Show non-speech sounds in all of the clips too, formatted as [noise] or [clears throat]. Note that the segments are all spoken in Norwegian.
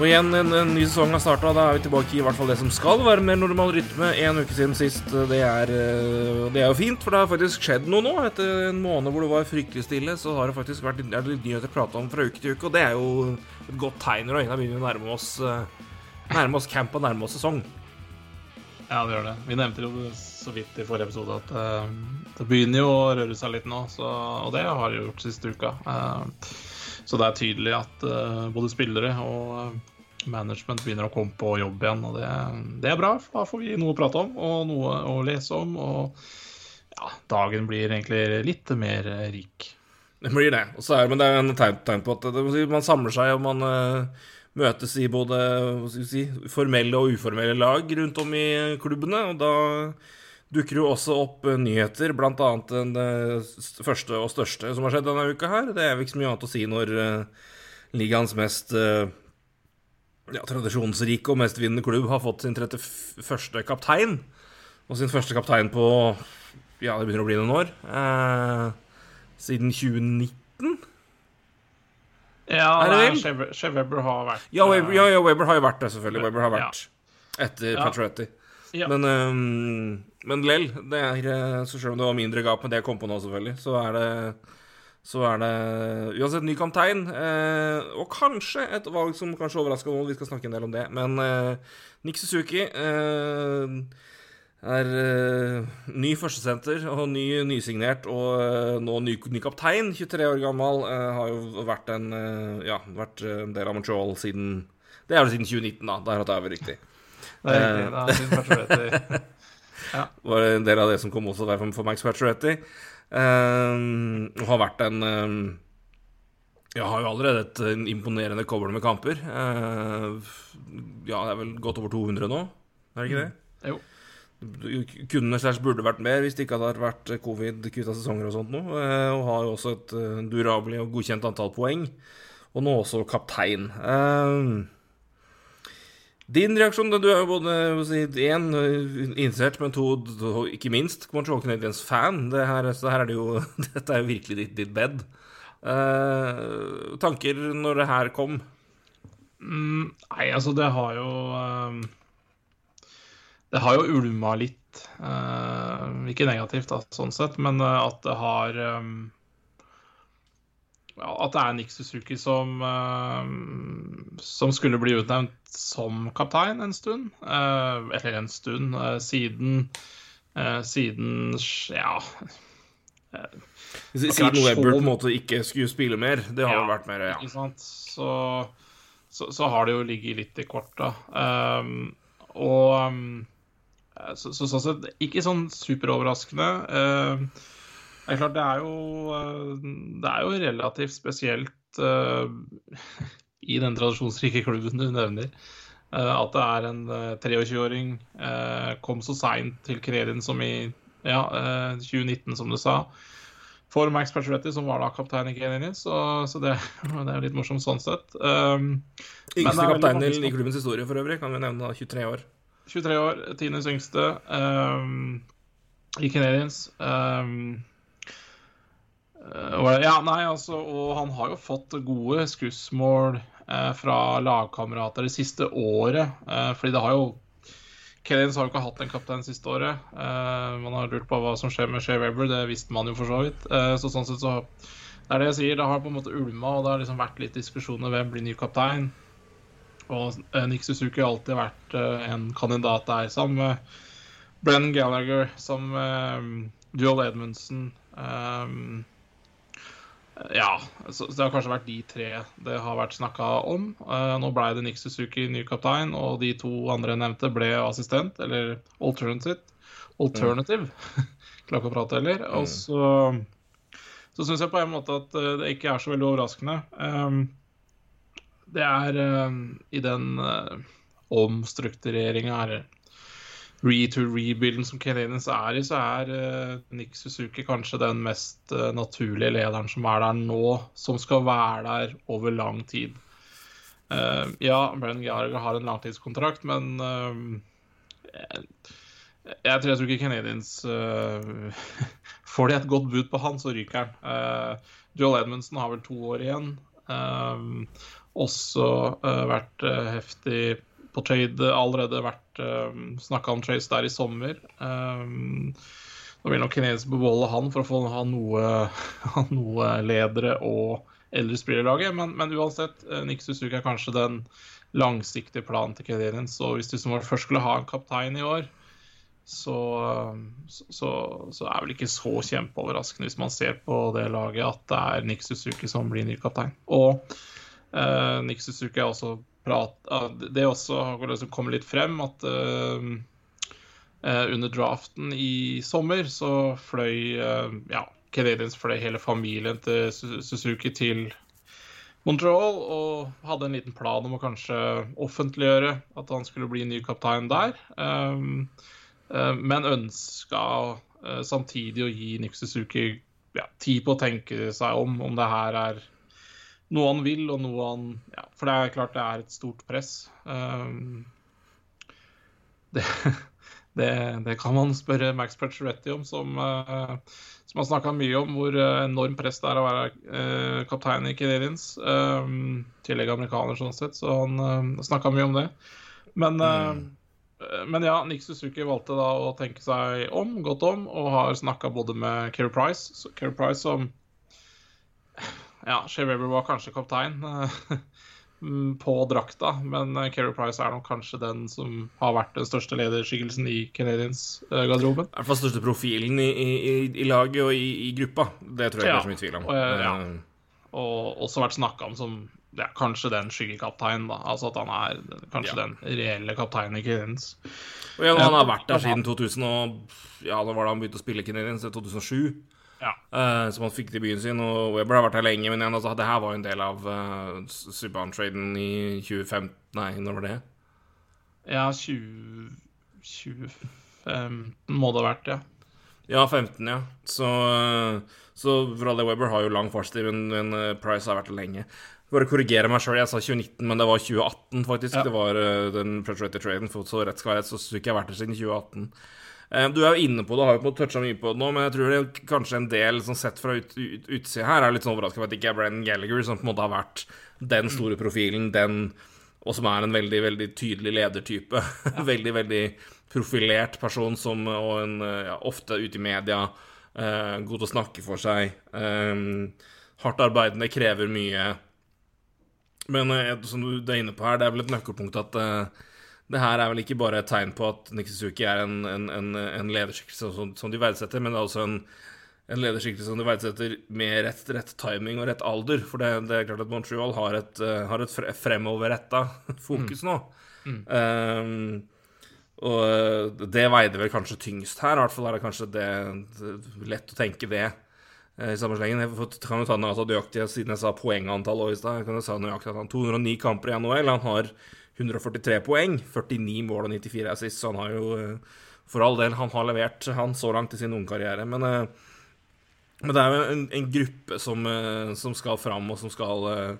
Og igjen, en, en ny sesong har starta. Da er vi tilbake i hvert fall det som skal være mer normal rytme. En uke siden sist. Det er, eh, det er jo fint, for det har faktisk skjedd noe nå. Etter en måned hvor det var fryktelig stille, så har det faktisk vært er det nyheter å prate om fra uke til uke. Og det er jo et godt tegn. Og øynene begynner å nærme oss, eh, nærme oss camp og nærme oss sesong. Ja, det gjør det. Vi nevnte jo så vidt i forrige episode at uh, det begynner jo å røre seg litt nå, så, og det har det gjort siste uka. Uh, så det er tydelig at uh, både spillere og management begynner å komme på jobb igjen. Og det, det, er bra, for da får vi noe å prate om og noe å lese om. Og ja, dagen blir egentlig litt mer rik. Det blir det. Er, men det er en tegn, tegn på at det, man samler seg og man uh, møtes i både si, formelle og uformelle lag rundt om i klubbene. Og da dukker jo også opp uh, nyheter, bl.a. den uh, første og største som har skjedd denne uka her. Det er vel ikke så mye annet å si når ligaens mest ja, tradisjonsrike og mestvinnende klubb har fått sin 31. kaptein. Og sin første kaptein på Ja, det begynner å bli noen år. Eh, siden 2019. Ja, Shea Weber har vært ja Weber, ja, ja, Weber, har jo vært det, selvfølgelig. Weber har vært etter ja. Patriotti. Ja. Men, um, men lell, det er, eh, så selv om det var mindre gap med det jeg kom på nå, selvfølgelig, så er det så er det uansett ny kaptein. Eh, og kanskje et valg som kanskje overrasker noen. Vi skal snakke en del om det. Men eh, Nick Suzuki eh, er eh, ny førstesenter og ny nysignert og eh, nå ny, ny, kaptein. 23 år gammel. Eh, har jo vært en, ja, vært en del av Montreal siden Det er vel siden 2019, da. Der at det er vel riktig. Det er riktig. Er siden [laughs] ja. Var en del av det som kom også der for Max Pacioretty. Uh, har vært en uh, Jeg har jo allerede et imponerende kobbel med kamper. Uh, ja, det er vel godt over 200 nå, er det ikke det? Mm. Jo. Kunne slags burde vært mer hvis det ikke hadde vært covid, kutta sesonger og sånt noe. Og har jo også et uh, durabelig og godkjent antall poeng. Og nå også kaptein. Uh, din reaksjon? Du er jo både én innsett, men to, ikke minst, Montreal Canadiens fan. Det her, her er det jo, [laughs] dette er jo virkelig ditt, ditt bed. Uh, tanker når det her kom? Mm, nei, altså, det har jo uh, Det har jo ulma litt. Uh, ikke negativt, da, sånn sett, men at det har um, at det er Nick Suzuki som, uh, som skulle bli utnevnt som kaptein en stund. Uh, eller en stund uh, siden Siden ja Siden Webber på en måte ikke skulle spille mer. Det har ja, vært mer, ja. Ikke sant? Så, så, så, har det jo ligget litt i korta. Um, og så, så, sånn sett ikke sånn superoverraskende. Uh, det er klart, det er jo, eh, det er jo relativt spesielt uh, [laughs] i den tradisjonsrike klubben du nevner. Uh, at det er en uh, 23-åring uh, kom så seint til karrieren som i ja, 2019, som du sa. For Max Pacioretti, som var da kaptein i Canadiens. Så, så det, [laughs] det, er jo litt morsomt sånn sett. Um, yngste kaptein i, i klubbens historie for øvrig, kan vi nevne. da, 23 år. 23 år, tiendes yngste um, i Canadiens. Um, ja, nei, altså, og han har jo fått gode skussmål eh, fra lagkamerater det siste året. Eh, fordi det har jo Kellins har jo ikke hatt en kaptein siste året. Eh, man har lurt på hva som skjer med Shea Weber, det visste man jo for så vidt. Eh, så sånn sett så Det er det jeg sier, det har på en måte ulma, og det har liksom vært litt diskusjoner hvem blir ny kaptein. Og eh, Nick Suzuki har alltid vært en kandidat der, sammen med Brenn Gallagher, som Dual Edmundsen. Um, ja, så, det har kanskje vært de tre det har vært snakka om. Uh, nå ble det Nick Suzuki ny kaptein, og de to andre nevnte, ble assistent, eller alternative. Alternative. Mm. [laughs] Klarer ikke å prate heller. Og mm. så, så syns jeg på en måte at uh, det ikke er så veldig overraskende. Um, det er um, i den uh, omstruktureringa, eller re-to-rebuilden som Canadiens er i, så er uh, Nick Suzuki kanskje den mest uh, naturlige lederen som er der nå, som skal være der over lang tid. Uh, ja, Brennan Gallagher har en langtidskontrakt, men jeg, jeg, tror, ikke Canadiens [laughs] Får de et godt bud på han, så ryker han. Joel Edmundsen har vel to år igjen. også vært heftig på trade allerede vært um, snakka om trades der i sommer. Um, nå vil nok kineserne beholde han for å få ha noe, [laughs] noe ledere og eldre spillerlaget, men, men, uansett, uh, Nick Suzuki er kanskje den langsiktige planen til Canadiens. Og hvis du som først skulle ha en kaptein i år, så, så, så er det vel ikke så kjempeoverraskende hvis man ser på det laget at det er Nick Suzuki som blir ny kaptein. Og uh, Nick Suzuki er også prat, Det også liksom kommer litt frem at uh, under draften i sommer så fløy uh, ja, Canadiens fløy hele familien til Suzuki til Montreal og hadde en liten plan om å kanskje offentliggjøre at han skulle bli ny kaptein der. Men ønska samtidig å gi Nick Suzuki ja, tid på å tenke seg om om det her er noe han vil, og noe han ja, For det er klart det er et stort press. Um, det, [laughs] det, det, kan man spørre Max Pacioretti om, som, uh, som har snakka mye om hvor uh, enormt press det er å være uh, kaptein i Canadiens. Um, tillegg amerikaner, sånn sett, så han uh, snakka mye om det. Men, mm. men ja, Nick Suzuki valgte da å tenke seg om, godt om, og har snakka både med Keri Price, Keri Price som ja, Shea Weber var kanskje kaptein eh, [laughs] på drakta, men eh, Keri Price er nok kanskje den som har vært den største lederskikkelsen i Canadiens-garderoben. I hvert fall største profilen i, i, i, laget og i, i, gruppa. Det tror jeg ja, ikke er så mye tvil om. Og, ja. og også vært snakka om som ja, kanskje den skyggekapteinen. da, Altså at han er kanskje ja. den reelle kapteinen i Canadiens. Og ja, Han har vært der siden 2000 og ja, da var det han begynte å spille Canadiens? 2007. Ja. Uh, som han fikk til byen sin. Og Weber har vært her lenge, men igjen, altså, det her var jo en del av uh, Subhaan-traden i 2015 Nei, når var det? Ja, 20... 2015 må det ha vært, ja. Ja, 15, ja. Så, uh, så Vralde Weber har jo lang fartstid, men, men Price har vært her lenge. Bare korrigere meg sjøl, jeg sa 2019, men det var 2018, faktisk. Ja. Det var den Predator-traden, for så rett skal være rett, så skulle jeg vært her siden 2018. Eh, du er jo inne på det, har jo toucha mye på det nå, men jeg tror det kanskje en del sånn sett fra ut, ut, utsida her er litt sånn overraska over at det ikke er Brennan Gallagher som på en måte har vært den store profilen, den og som er en veldig veldig tydelig ledertype. [laughs] Ja. veldig veldig profilert person som, og en, ja, ofte ute i media. eh, god til å snakke for seg. Eh, hardt arbeidende, krever mye. Men eh, som du er inne på her, det er vel et nøkkelpunkt at uh, det her er vel ikke bare et tegn på at Nick Suzuki er en, en, en, en lederskikkelse som, som, de verdsetter, men det er også en, en lederskikkelse som de verdsetter med rett, rett, timing og rett alder. For det, det er klart at Montreal har et, uh, har et fremoverretta [laughs] fokus nå. Mm. Mm. Um, og eh, det veide vel kanskje tyngst her. I hvert fall er det kanskje det, lett å tenke det uh, i samme slengen. Jeg kan jo ta altså, nøyaktig, Siden jeg sa poengantall i stad, kan jeg sa nøyaktig at han 209 kamper i NHL. Han har 143 poeng, 49 mål og 94 assist, så han har jo eh, for all del han har levert han så langt i sin ungkarriere. Men, eh, men det er jo en, en gruppe som, eh, som, skal fram, og som skal,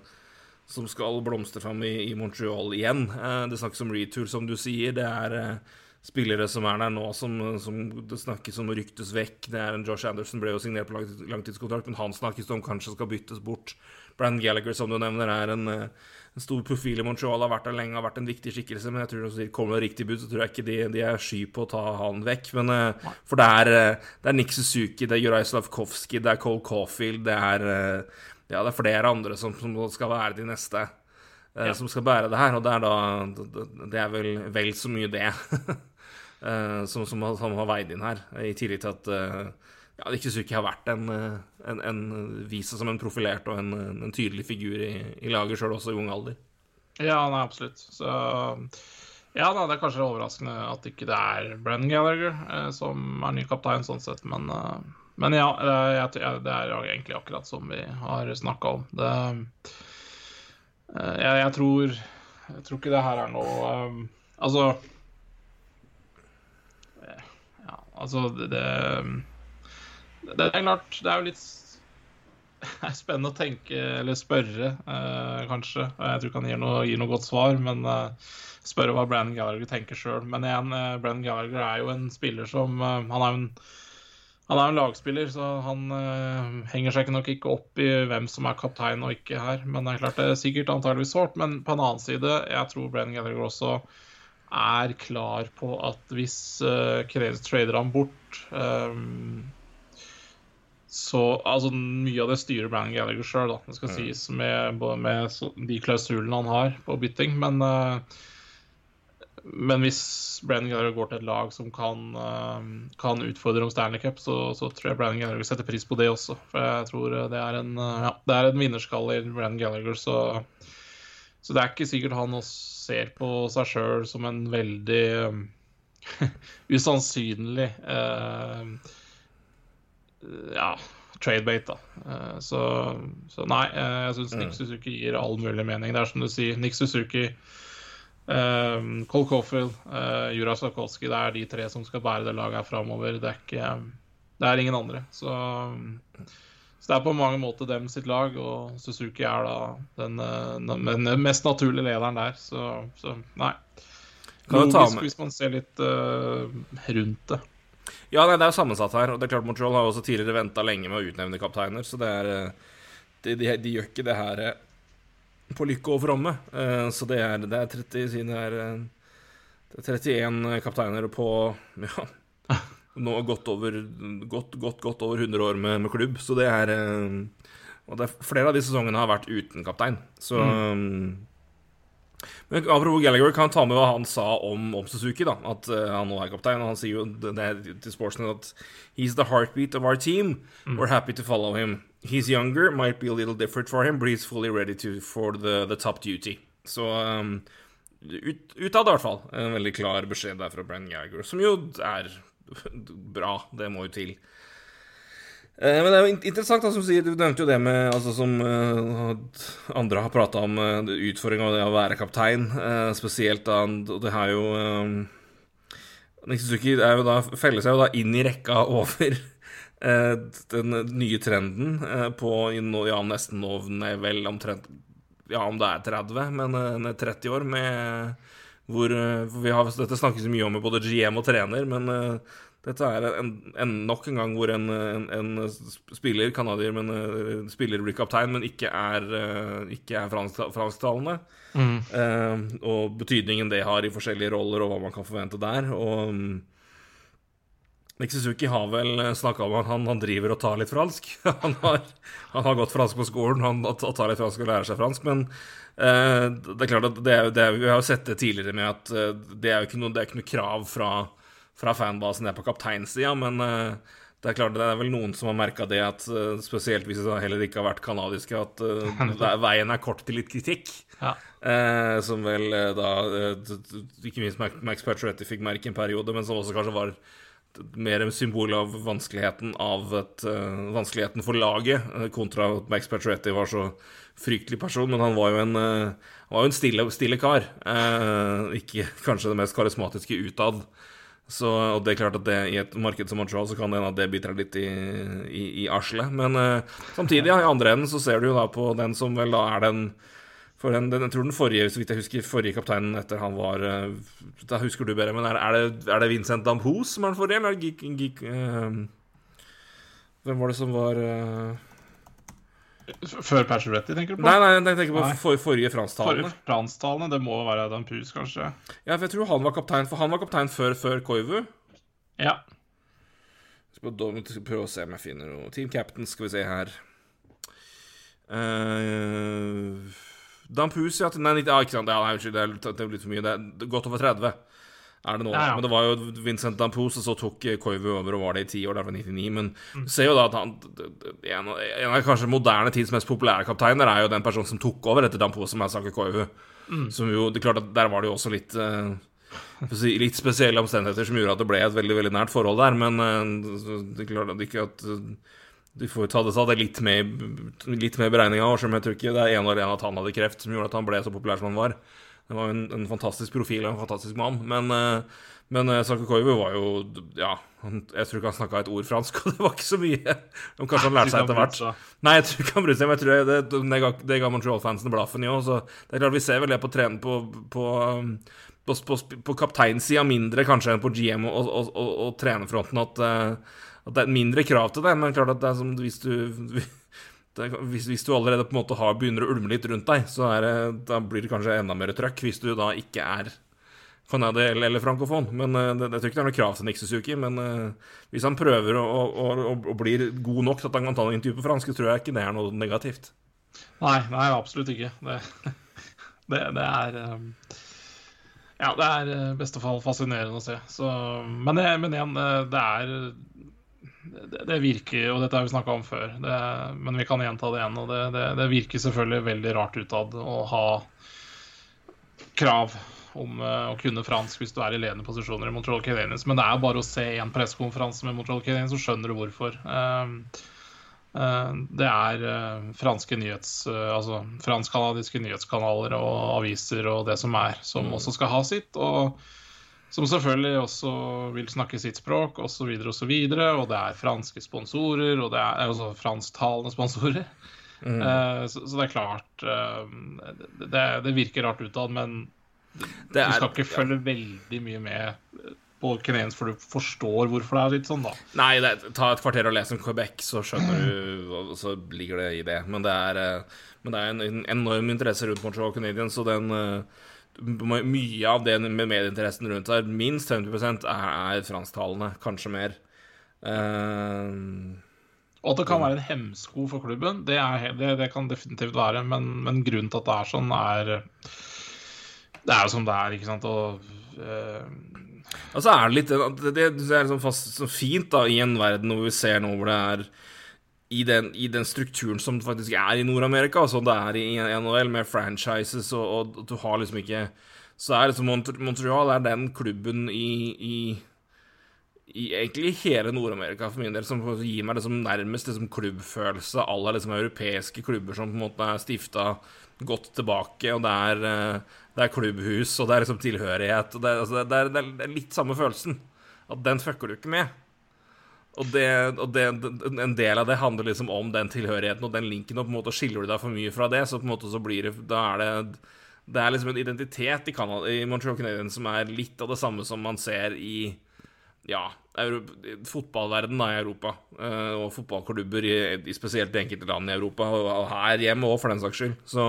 som skal blomstre fram i, i, Montreal igjen. Det snakkes om retur, som du sier. Det er spillere som er der nå, som, som det snakkes om ryktes vekk. Det er en Josh Anderson ble jo signert på langtidskontrakt, men han snakkes om kanskje skal byttes bort. Brandon Gallagher, som du nevner, er en en stor profil i Montreal, har vært der lenge, har vært en viktig skikkelse. Men jeg tror de kommer det riktig bud, så tror jeg ikke de, de er sky på å ta han vekk. Men, uh, for det er, uh, det er Nick Suzuki, det er Juraj Slavkovskij, det er Cole Caulfield, det er, uh, ja, det er flere andre som, som, skal være de neste. Ja. Som skal bære det her, og det er da Det er vel vel så mye det [laughs] som, som, har, som har veid inn her. I tillegg til at ja, Nick ikke har vært en, eh, en, en vist seg som en profilert og en, en tydelig figur i, i laget, sjøl også i ung alder. Ja, nei, absolutt. Så ja da, det er kanskje overraskende at ikke det er Brennan Gallagher eh, som er ny kaptein, sånn sett, men, eh, men ja, jeg, jeg, det er egentlig akkurat som vi har snakka om. Det, jeg, jeg, tror Jeg tror ikke det her er noe um, Altså Altså, det, det, det er klart Det er jo litt [laughs] spennende å tenke, eller spørre, eh, kanskje. Jeg tror ikke han gir noe, gir noe godt svar, men eh, spørre hva Brandon Gallagher tenker sjøl. Men igjen, eh, Brandon Gallagher er jo en spiller som eh, Han er jo en, en lagspiller, så han eh, henger seg nok ikke opp i hvem som er kaptein og ikke her. Men det er klart det er sikkert antageligvis sårt. Men på en annen side, jeg tror Brandon Gallagher også er klar på at hvis uh, Creves trader ham bort um, så altså, Mye av det styrer Brandon Gallagher sjøl, det skal mm. sies, med, med, de klausulene han har på bytting. Men, uh, men hvis Brandon Gallagher går til et lag som kan, uh, kan utfordre om Stanley Cup, så, så, tror jeg Brandon Gallagher setter pris på det også. For jeg tror det er en, uh, ja, det er en vinnerskalle i Brandon Gallagher, så, så det er ikke sikkert han også ser på seg sjøl som en veldig [laughs] usannsynlig uh, ja, tradebate, da. Uh, så, så, nei, uh, jeg syns Nick mm. Suzuki gir all mulig mening. Det er som du sier, Nick Suzuki, um, Cole Coffell, uh, Jura Sakowski. det er de tre som skal bære det laget her framover. Det er ikke Det er ingen andre. Så så det er på mange måter dem sitt lag, og Suzuki er da den, eh, den, den mest naturlige lederen der. Så, så nei. Logisk hvis man ser litt uh, rundt det. Ja, nei, det er jo sammensatt her. Og det er klart Montreal har også tidligere venta lenge med å utnevne kapteiner, så det er eh, De, de, de gjør ikke det her på lykke og fromme. Uh, så det er, det er 30 siden det er, det er 31 kapteiner på [laughs] ja, nå godt over, godt, godt, godt over 100 år med, med, klubb, så det er eh, Og det er, flere av de sesongene har vært uten kaptein, så mm. Men Apropos Gallagher, kan ta med hva han sa om, om Suzuki. da At uh, han nå er kaptein. Og han sier jo det, det til Sportsnet at He's the heartbeat of our team. Mm. We're happy to follow him. He's younger, might be a little different for him, but he's fully ready to, for the, the top duty. Så um, ut, utad, i hvert fall. En veldig klar beskjed der fra Brenn Gallagher, som jo er [laughs] bra. Det må jo til. Eh, men det er jo interessant, altså, du nevnte jo det med altså, Som uh, andre har prata om, uh, utfordringa av det å være kaptein. Spesielt da Og det har jo Nikisuki er da, feller seg jo da inn i rekka [laughs] over den nye trenden på ja, nesten nå vel omtrent Ja, om det er 30, men 30 år med hvor, eh, vi har, Dette snakkes mye om med både GM og trener, men dette er en, en, nok en gang hvor en, en, spiller, canadier, men uh, spiller blir kaptein, men ikke er, uh, ikke er fransk, fransktalende. Mm. Uh, og betydningen det har i forskjellige roller, og hva man kan forvente der. Og Nick Suzuki har vel snakka om at han, han, driver og tar litt fransk. [laughs] han, har, han har gått fransk på skolen, han tar litt fransk og lærer seg fransk, men Eh, det er klart at det, det, Vi har jo sett det tidligere med at eh, det er jo ikke noe, det er ikke noe krav fra, fra fanbasen ned på kapteinsida, men eh, det er klart det er vel noen som har merka det, at spesielt hvis det heller ikke har vært kanadiske, at [laughs] veien er kort til litt kritikk. Ja. Eh, som vel da Ikke minst Max Pacioretty fikk merke en periode, men som også kanskje var mer en symbol av vanskeligheten av et, vanskeligheten for laget, kontra at Max Pacioretty var så fryktelig person, men han var jo en, var jo en stille, stille, kar. Ikke kanskje det mest karismatiske utad. Så, og det er klart at det, i et marked som Montreal så kan det hende at det biter litt i, i, i arslet. Men uh, samtidig, ja, i andre enden så ser du jo da på den som vel da er den for den, den, jeg tror den forrige, så vidt jeg husker, forrige kapteinen etter han var Da husker du bedre, men er, er, det, er det, Vincent Dampos som er den forrige, eller er det Geek uh, Hvem var det som var uh, før Pacioretty, tenker du på? Nei, nei, jeg tenker på for, forrige fransktalende. Forrige fransktalende, Det må være Dan Pus, kanskje? Ja, for jeg tror han var kaptein For han var kaptein før, før Koivu. Ja. Skal prøve å se om jeg finner noe Team Captain, skal vi se her. Uh, Dan Pus, ja. Nei, ikke sant. Ja, nei, unnskyld, det det er litt for mye. Det er godt over 30 er det nå. Ja, ja. Men det var jo Vincent Dampos, og så tok Koivu over og var det i ti år, derfor 99. Men mm. du ser jo da at han En, en av kanskje moderne tids mest populære kapteiner er jo den personen som tok over etter Dampos, som er Sake Koivu. Mm. Som jo, det er klart at Der var det jo også litt uh, Litt spesielle omstendigheter som gjorde at det ble et veldig veldig nært forhold der, men uh, det er klart at ikke at uh, du får ta det, ta det litt med, litt med beregninga, jeg tror ikke det er en eller en at han hadde kreft som gjorde at han ble så populær som han var. Han var en, en fantastisk profil og en fantastisk mann. Men, uh, men uh, Sako Koivu var jo Ja, han, jeg tror ikke han snakka et ord fransk, [laughs] og det var ikke så mye. Kanskje han lærte seg etter hvert. Nei, jeg tror ikke han brydde seg, men jeg tror det, det, det ga, det ga Montreal-fansen blaffen i òg. Så det er klart vi ser vel det på, tren, på, på, på, på, på kapteinsida mindre kanskje enn på GM og, og, og, og trenerfronten at, uh, at, det er mindre krav til det. Men klart at det er som hvis du hvis, hvis, du allerede på en måte har, begynner å ulme litt rundt deg, så det, da blir det kanskje enda mer trøkk hvis du da ikke er canadier eller frankofon. Men uh, det, jeg tror ikke det er noe krav til Nick Suzuki. Men uh, hvis han prøver å, blir god nok til at han kan ta en intervju på fransk, så tror jeg ikke det er noe negativt. Nei, nei absolutt ikke. Det, [laughs] det, det er um, Ja, det er i beste fall fascinerende å se. Så, men, men, igjen, det er det, det, virker, og dette har vi snakka om før, det, men vi kan gjenta det igjen. og det, det, virker selvfølgelig veldig rart utad å ha krav om uh, å kunne fransk hvis du er i ledende posisjoner i Montreal Canadiens. Men det er bare å se en pressekonferanse med Montreal Canadiens, så skjønner du hvorfor. Uh, uh, det er franske nyhets... altså fransk-canadiske nyhetskanaler og aviser og det som er, som mm. også skal ha sitt. og som selvfølgelig også vil snakke sitt språk osv. Og, så videre, og, og det er franske sponsorer, og det er også fransktalende sponsorer. Mm. Uh, så, så, det er klart uh, det, det, virker rart utad, men du er, skal ikke følge ja. veldig mye med på Canadiens, for du forstår hvorfor det er litt sånn, da. Nei, det, ta et kvarter og les om Quebec, så skjønner du Og så ligger det i det. Men det er, eh, men det er en enorm interesse rundt Montreal Canadiens, og den uh, mye av det med medieinteressen rundt her, minst 50 er, fransktalende, kanskje mer. Uh, og at det kan være en hemsko for klubben, det, er, det, det kan definitivt være. Men, men, grunnen til at det er sånn, er Det er jo som det er, ikke sant. Og uh, Og så er det litt Det, det er liksom fast, så fint da, i en verden hvor vi ser nå hvor det er i den, i den, strukturen som faktisk er i Nord-Amerika, som det er i NHL, med franchises, og, og, du har liksom ikke Så er liksom Montreal er den klubben i, i, i egentlig hele Nord-Amerika for min del som gir meg liksom nærmest liksom klubbfølelse la liksom europeiske klubber som på en måte er stifta godt tilbake, og det er, eh, det er, klubbhus, og det er liksom tilhørighet. og det, altså, det, er, det er litt samme følelsen. At den fucker du ikke med. Og, det, og det, en del av det handler liksom om den tilhørigheten og den linken, og på en måte skiller du deg for mye fra det, så på en måte så blir det Da er det Det er liksom en identitet i, Canada, i Montreal Canadiens som er litt av det samme som man ser i ja, fotballverdenen i Europa, uh, og fotballklubber i, spesielt i enkelte land i Europa, og her hjemme òg, for den saks skyld. Så,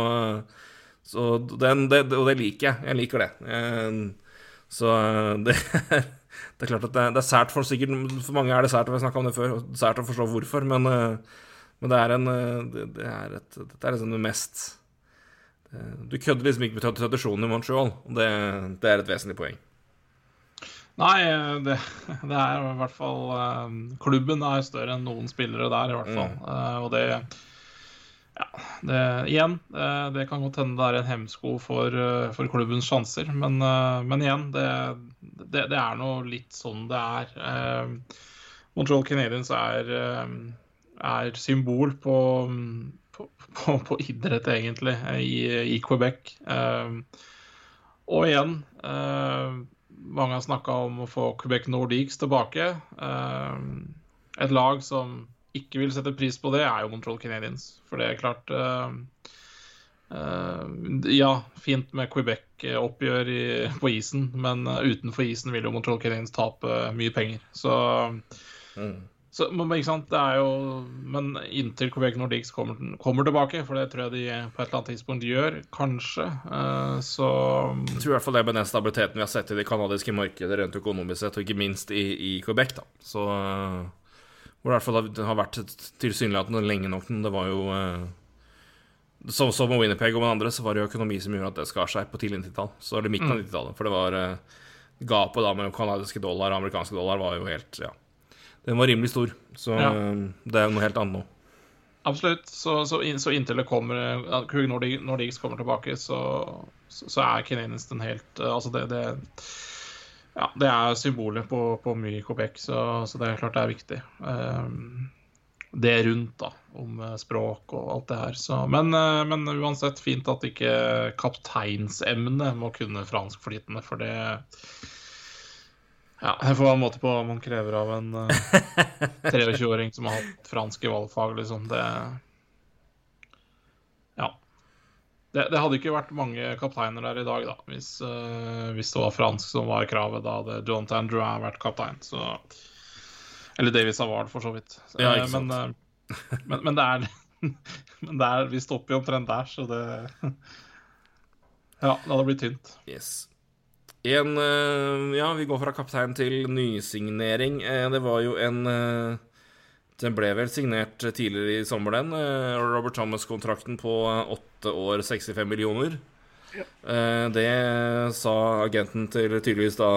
så den, det, og det liker jeg. Jeg liker det. Uh, så uh, [laughs] det er det er klart at det, det er sært for sikkert For mange er det sært, vi har snakka om det før, og sært å forstå hvorfor, men, eh, men det er en eh, det, det er et, Dette er liksom det mest Du kødder liksom ikke med tradisjonen i Montreal, og det, det er et vesentlig poeng. Nei, det, det, er i hvert fall Klubben er større enn noen spillere der, i hvert fall. Mm. Og det ja, det, igjen, det kan godt hende det er en hemsko for, for klubbens sjanser. Men, men igjen, det, det, det, er nå litt sånn det er. Montreal Canadiens er, er symbol på, på, på, på, idrett, egentlig, i, i Quebec. Og igjen Mange har snakka om å få Quebec Nordiques tilbake. et lag som ikke vil sette pris på det, er jo Montreal Canadiens. For det er klart Uh, ja, fint med Quebec-oppgjør på isen, men uh, utenfor isen vil jo Montreal Canadiens tape uh, mye penger. Så, mm. så men, ikke sant, det er jo Men inntil Quebec Nordics kommer, kommer, tilbake, for det tror jeg de på et eller annet tidspunkt gjør, kanskje, så Jeg tror i hvert fall det med den stabiliteten vi har sett i det canadiske markedet rent økonomisk sett, og ikke minst i, i Quebec, da. Så hvor det i hvert fall har vært tilsynelatende lenge nok. Det var jo som, som med Winnerpeg og med andre, så var det jo økonomi som gjorde at det skar seg på tidlig 90-tall. Så er det midten av 90-tallet. Mm. For det var uh, Gapet da mellom canadiske dollar og amerikanske dollar var jo helt Ja. Den var rimelig stor. Så ja. uh, det er noe helt annet nå. Absolutt. Så, så, så inntil det kommer Krug Nordics kommer tilbake, så, så er Canadiens den helt Altså, det, det ja, det er symbolet på, på mye i Quebec, så, så, det er klart det er viktig. Um, det rundt, da. Om eh, språk og alt det her. Så, men, eh, men, uansett fint at ikke kapteinsemnet må kunne fransk flytende, for det Ja, her får være en måte på hva man krever av en [laughs] 23-åring som har hatt fransk i valgfag, liksom. Det Ja. Det, det, hadde ikke vært mange kapteiner der i dag, da, hvis, uh, hvis det var fransk som var kravet. Da hadde John Tandrew vært kaptein. Så eller David Savard, for så vidt. Ja, ikke eh, sant. Men, uh, men, men, det er, [laughs] men det er Vi stopper jo omtrent der, så det [laughs] Ja, det hadde blitt tynt. Yes. En uh, Ja, vi går fra kaptein til nysignering. Det var jo en Den ble vel signert tidligere i sommer, den. Robert Thomas-kontrakten på åtte år, 65 millioner. Ja. Det sa agenten til tydeligvis da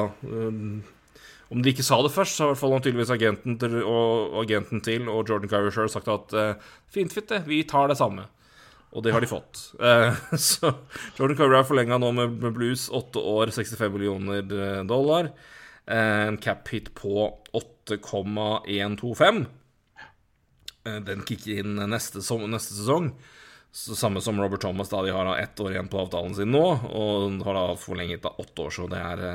om de ikke sa det først, så har i hvert fall tydeligvis agenten til, og, agenten til og Jordan sjøl sagt at fint, fint, det, vi tar det samme. Og det har de fått. [laughs] Så Jordan Kyrie er forlenga nå med, Blues, åtte år, 65 millioner eh, dollar. En cap hit på 8,125. Den kicker inn neste, neste sesong. Så samme som Robert Thomas, da de har ett år igjen på avtalen sin nå, og har da forlenget da åtte år, så det er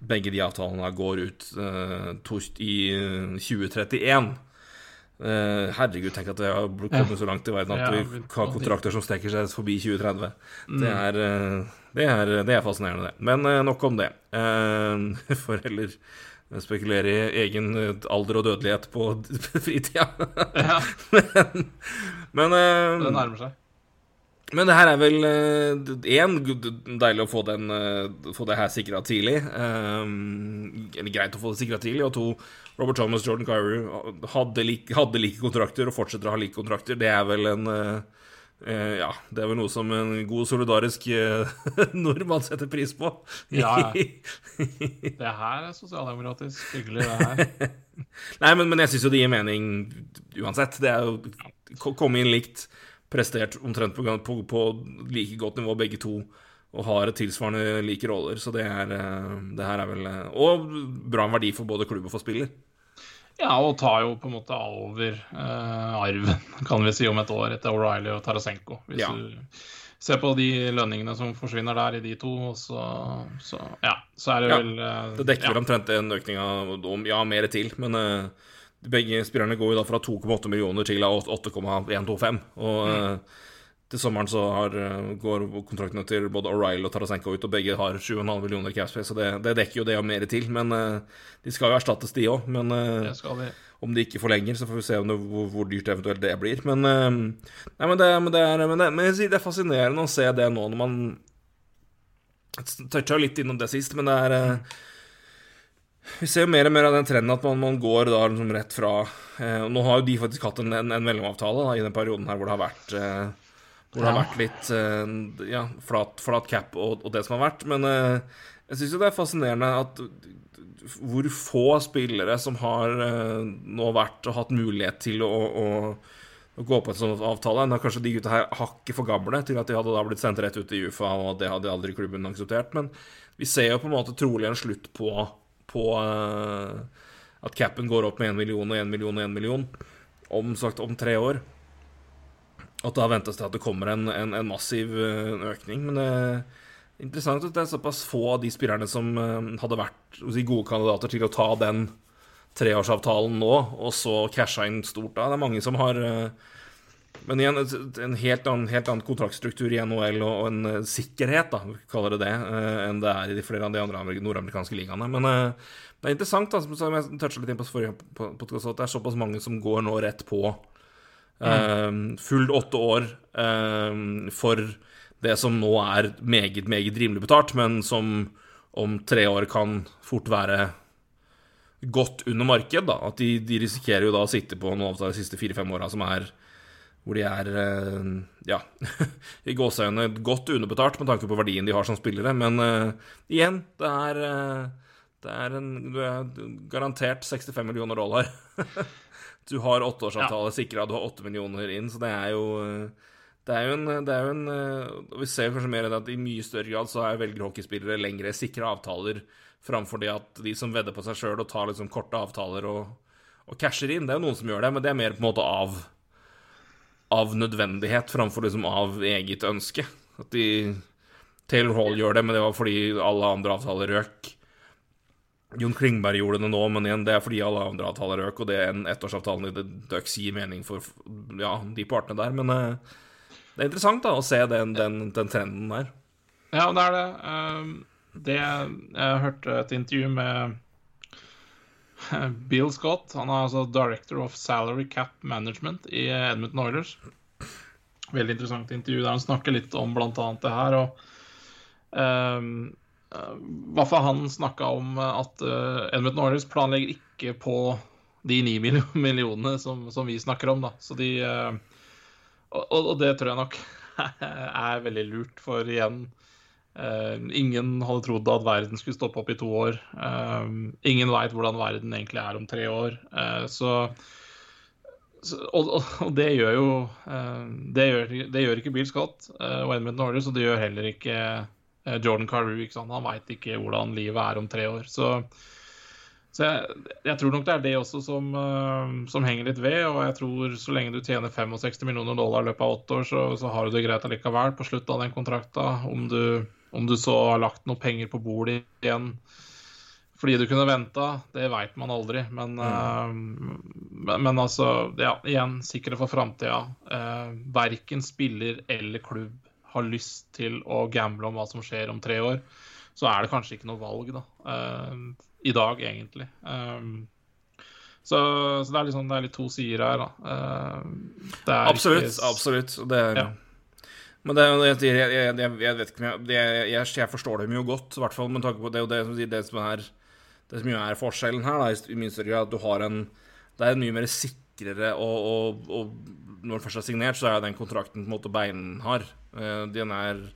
begge de avtalene går ut uh, i 2031. Uh, eh, herregud, tenk at det har kommet så langt i verden at vi har kontrakter som strekker seg forbi 2030. Mm. Det, er, uh, det, er, det, er, fascinerende, det. Men uh, nok om det. [laughs] for heller spekulere i egen alder og dødelighet på [laughs] fritida. ja. [laughs] men, men Det nærmer seg. Men det her er vel én uh, deilig å få, den, få det her sikra tidlig. Eller greit å få det sikra tidlig. Og to Robert Thomas Jordan Kyrie hadde like, hadde like, kontrakter og fortsetter å ha like kontrakter. Det er vel en uh, Ja, det er vel noe som en god solidarisk [laughs] nordmann setter pris på. ja, [laughs] det her er sosialdemokratisk hyggelig, det her. [laughs] Nei, men, men jeg syns jo det gir mening uansett. Det er jo komme inn likt prestert omtrent på, på, på, like godt nivå, begge to, og har tilsvarende like roller. Så det, er, eh, det her er vel eh, Og bra verdi for både klubb og for spiller. Ja, og tar jo på en måte over eh, arven, [laughs] kan vi si, om et år etter O'Reilly og Tarasenko. Hvis ja. du ser på de lønningene som forsvinner der i de to, så, så ja, så er det ja, vel eh, Det dekker vel ja. omtrent en økning av Ja, mer til, men eh, begge spillerne går jo da fra 2,8 millioner til 8,125. Og mm. Til sommeren så har, uh, går kontraktene til både O'Reilly og Tarasenko ut, og begge har 7,5 millioner capspace, så det, det, dekker jo det og mer til. Men uh, de skal jo erstattes, de òg. Men de. om de ikke forlenger, så får vi se det, hvor, hvor, dyrt eventuelt det blir. Men, nei, men, det, men, det, er, men, det, men det er fascinerende å se det nå når man Toucha litt innom det sist, men det er vi ser jo mer og mer av den trenden at man, man går da liksom rett fra eh, Nå har jo de faktisk hatt en, en, en mellomavtale da, i den perioden her hvor det har vært eh, Hvor det har vært litt eh, ja, flat, flat cap og, og, det som har vært. Men eh, jeg syns jo det er fascinerende at hvor få spillere som har eh, nå vært og hatt mulighet til å, å, å gå på en sånn avtale. Nå er kanskje de gutta her hakket for gamle til at de hadde da blitt sendt rett ut i UFA, og det hadde aldri klubben akseptert. Men vi ser jo på en måte trolig en slutt på på at capen går opp med 1 million og 1 million og 1 million om, sagt, om tre år. At da ventes det at det kommer en, en, en massiv uh, økning. Men det er interessant at det er såpass få av de spillerne som uh, hadde vært si, gode kandidater til å ta den treårsavtalen nå, og så casha inn stort da. Det er mange som har men igjen, en helt annen, helt annen kontraktstruktur i NHL og, og en sikkerhet, da, kaller det det, enn det er i de flere av de andre nordamerikanske ligaene. Men det er interessant, da, som jeg toucha litt inn på forrige podkast, at det er såpass mange som går nå rett på mm. fullt åtte år for det som nå er meget, meget rimelig betalt, men som om tre år kan fort være godt under marked. da, At de, de risikerer jo da å sitte på noen av de siste fire-fem åra som er hvor de er eh, ja, [laughs] i gåseøynene godt underbetalt med tanke på verdien de har som spillere. Men uh, igjen, det er, uh, det er en, du er garantert 65 millioner dollar. [laughs] du har åtteårsavtale ja. sikra, du har åtte millioner inn, så det er jo det er jo en, det er jo en Vi ser kanskje mer enn at i mye større grad så er velger hockeyspillere lengre sikre avtaler framfor det at de som vedder på seg sjøl og tar liksom korte avtaler og og casher inn. Det er jo noen som gjør det, men det er mer på en måte av, av nødvendighet framfor liksom av eget ønske. At de Taylor Hall gjør det, men det var fordi alle andre avtaler røk. Jon Klingberg gjorde det nå, men igjen, det er fordi alle andre avtaler røk, og det er en ettårsavtalen i Ducks gir mening for ja, de partene der. Men uh, det er interessant da, å se den, den, den, trenden der. Ja, det er det. Um, det jeg hørte et intervju med [laughs] Bill Scott. Han er altså director of salary cap management i Edmundton Oilers. Veldig interessant intervju der han snakker litt om bl.a. det her. og um, hva for han snakka om at uh, Edmundton Oilers planlegger ikke på de ni [laughs] millionene som, som, vi snakker om. da. Så de, og, og, det tror jeg nok [laughs] er veldig lurt, for igjen ingen hadde trodd at verden skulle stoppe opp i to år. Ingen veit hvordan verden egentlig er om tre år. Så, og, det gjør jo det gjør, det, gjør, ikke Bill Scott og Edmund Norris, og det gjør heller ikke Jordan Carew. Han veit ikke hvordan livet er om tre år. Så, så jeg, jeg, tror nok det er det også som, som, henger litt ved. Og jeg tror så lenge du tjener 65 millioner dollar i løpet av åtte år, så, så har du det greit allikevel på slutten av den kontrakta. Om du om du så har lagt noen penger på bordet igjen fordi du kunne venta, det veit man aldri. Men, mm. uh, men, altså, ja, igjen, sikre for framtida. Uh, eh, verken spiller eller klubb har lyst til å gamble om hva som skjer om tre år. Så er det kanskje ikke noe valg, da. Uh, I dag, egentlig. Um, så, så, det er liksom det er litt to sider her, da. absolutt. Ikke... Absolutt. Det er ja. Men det, jeg, jeg, jeg, jeg, vet ikke jeg, jeg, forstår dem jo godt, i hvert fall med tanke på det, det, det, som er det som er forskjellen her, da, i min større grad, at du har en Det er en mye mer sikrere og, og, og når den først er signert, så er den kontrakten på en måte beinhard. Uh, den er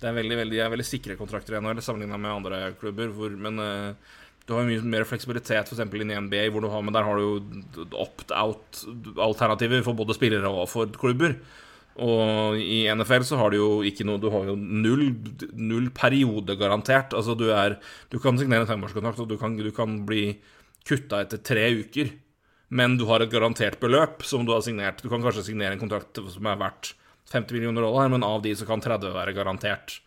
det er veldig, veldig, er veldig sikre kontrakter i sammenligna med andre klubber. Hvor, men uh, du har mye mer fleksibilitet f.eks. i NBA, hvor du har, men der har du jo opt-out-alternativer for både spillere og for klubber. Og i NFL så har du jo ikke noe Du har jo null, null periode garantert. Altså du er Du kan signere en femårskontrakt, og du kan, du kan bli kutta etter tre uker. Men du har et garantert beløp som du har signert. Du kan kanskje signere en kontrakt som er verdt 50 millioner dollar, men av de så kan 30 være garantert.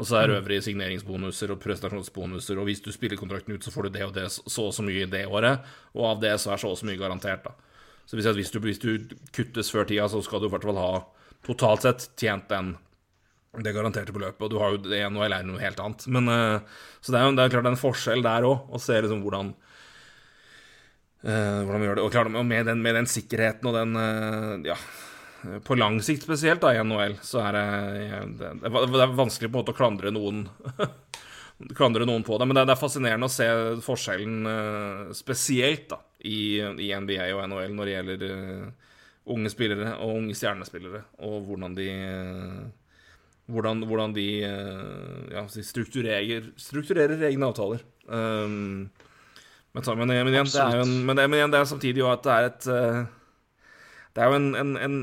Og så er mm. øvrige signeringsbonuser og prestasjonsbonuser, og hvis du spiller kontrakten ut, så får du det og det så og så mye i det året, og av det så er så og så mye garantert, da. Så hvis, du, hvis du kuttes før tida, så skal du i hvert fall ha totalt sett tjent den det garanterte beløpet. Og du har jo det NHL er noe helt annet. Men, uh, så det er jo det er klart en forskjell der òg, å se liksom hvordan uh, hvordan vi gjør det. Og klart, med den, med den sikkerheten og den uh, Ja, på lang sikt spesielt da i NHL, så er det, det, det er vanskelig på en måte å klandre noen [laughs] klandre noen på det. Men det, er fascinerende å se forskjellen spesielt da i, i, NBA og NHL når det gjelder uh, unge spillere og unge stjernespillere, og hvordan de hvordan, hvordan, de ja, strukturerer, strukturerer, egne avtaler. Um, men, men, men, igjen, det er men igjen, det er samtidig jo at det er et Det er jo en, en, en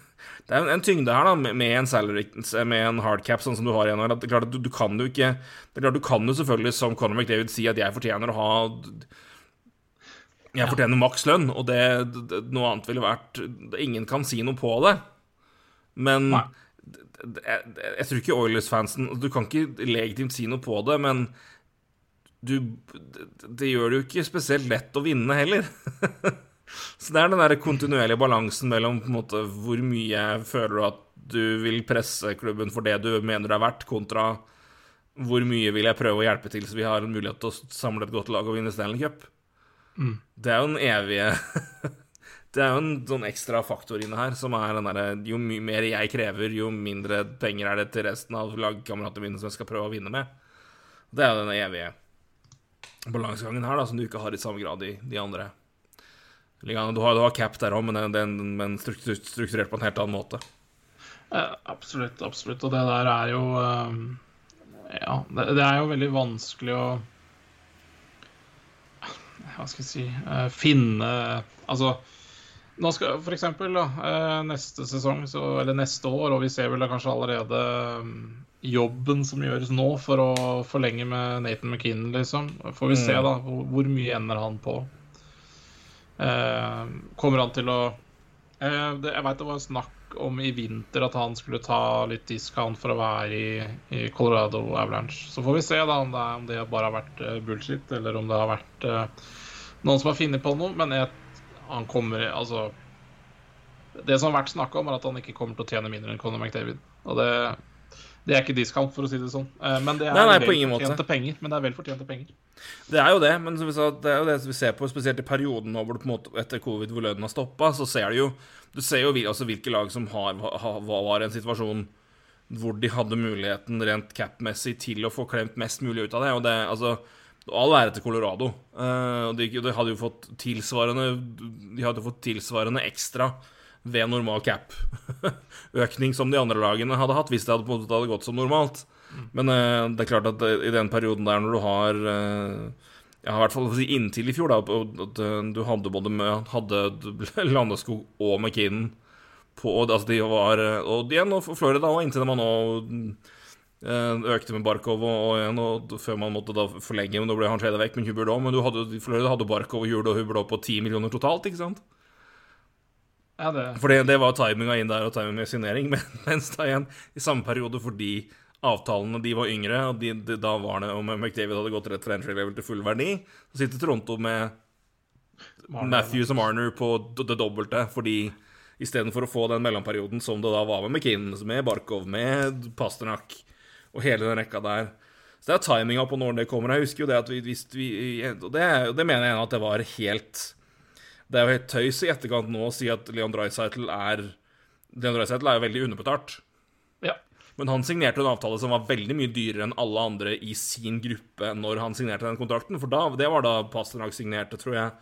[laughs] det er en, tyngde her da, med, en salary, med en hardcap sånn som du har i NHL. Det er klart at du, du, kan jo ikke Det er klart du kan jo selvfølgelig som Conor McDavid si at jeg fortjener å ha jeg fortjener maks lønn, og det, det, noe annet ville vært Ingen kan si noe på det. Men jeg, jeg, tror ikke Oilers-fansen Du kan ikke legitimt si noe på det, men du Det gjør det jo ikke spesielt lett å vinne heller. [laughs] Så det er den der kontinuerlige balansen mellom på en måte, hvor mye føler du at du vil presse klubben for det du mener det er verdt, kontra hvor mye vil jeg prøve å hjelpe til så vi har en mulighet til å samle et godt lag og vinne Stanley Cup. Mm. Det er jo den evige [laughs] Det er jo en sånn ekstra faktor inne her, som er den derre Jo mer jeg krever, jo mindre penger er det til resten av lagkameratene mine som jeg skal prøve å vinne med. Det er jo den evige balansegangen her, da, som du ikke har i samme grad i de andre. Du har, du har cap der òg, men, men strukturert på en helt annen måte. Eh, absolutt, absolutt. Og det der er jo um, Ja, det, det er jo veldig vanskelig å hva skal jeg si uh, Finne Altså nå skal for eksempel da, uh, neste sesong, så, eller neste år, og vi ser vel da kanskje allerede um, jobben som gjøres nå for å forlenge med Nathan McKinnon, liksom. Får vi mm. se da hvor, hvor, mye ender han på. Eh, kommer han til å eh, Jeg veit det var snakk om i vinter at han skulle ta litt discount for å være i, i Colorado Avalanche. Så får vi se da om det, om det bare har vært uh, bullshit, eller om det har vært noen som har funnet på noe. Men jeg, han kommer Altså Det som har vært snakka om, er at han ikke kommer til å tjene mindre enn Conor McDavid. Og det det er ikke discount, for å si det sånn. Eh, men det er nei, nei, velfortjente penger. Men det er velfortjente penger. Det er jo det, men vi sa, det er jo det vi ser på, spesielt i perioden nå hvor det på en måte etter covid hvor lønnen har stoppa, så ser du jo Du ser jo altså, hvilke lag som har, har, var en situasjon hvor de hadde muligheten rent cap-messig til å få klemt mest mulig ut av det. Og det, altså All ære til Colorado. Uh, og de, de, hadde jo fått tilsvarende De hadde fått tilsvarende ekstra ved normal cap-økning [laughs] som de andre lagene hadde hatt hvis det hadde, hadde gått som normalt. Men uh, det er klart at uh, i den perioden der når du har uh, Ja, i hvert fall inntil i fjor, da, at du hadde både med, hadde [laughs] Landeskog og McKinnon på Altså, de var Og igjen, og Florida òg, inntil man nå økte med Barkov og, og igjen, og før man måtte da forlenge, men da ble han trada vekk. Men Hubert òg. Men du hadde, Florida hadde Barkov og Hubert og Hubert på 10 millioner totalt, ikke sant? Ja, det... Fordi det var timinga inn der og timinga med signering, [laughs] men, mens da igjen i samme periode fordi avtalene de var yngre, og de, de, da var det om McDavid hadde gått rett fra entry level til full verdi, så sitter Toronto med. Matthews og Marner på det dobbelte, fordi istedenfor å få den mellomperioden som det da var med McKinnon, med Barkov, med Pasternak og hele den rekka der Så det er timinga på når det kommer. Jeg husker jo det at vi, hvis vi Og det, det mener jeg at det var helt det er jo helt tøys i etterkant nå å si at Leon Dreisaitl er Leon Dreisaitl er jo veldig underbetalt. Ja. Men han signerte en avtale som var veldig mye dyrere enn alle andre i sin gruppe når han signerte den kontrakten. For da, det var da Pasternak signerte, tror jeg.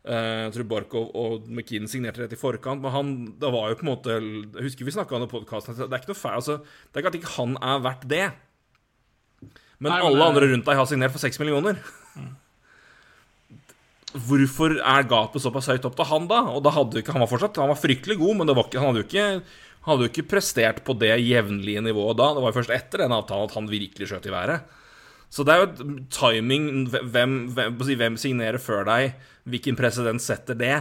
Uh, jeg tror Barkov og McKinn signerte rett i forkant. Men han det var jo på en måte Jeg husker vi snakka om det i podkasten. Det er ikke noe feil, altså, det er ikke at ikke han er verdt det. Men, Nei, men alle andre rundt deg har signert for seks millioner. Mm. Hvorfor er gapet såpass høyt opp til han, da? Og da hadde ikke, Han var fortsatt Han var fryktelig god, men ikke, han hadde jo ikke, hadde jo ikke prestert på det jevnlige nivået da. Det var jo først etter den avtalen at han virkelig skjøt i været. Så det er jo timing hvem, hvem, hvem signerer før deg? Hvilken president setter det?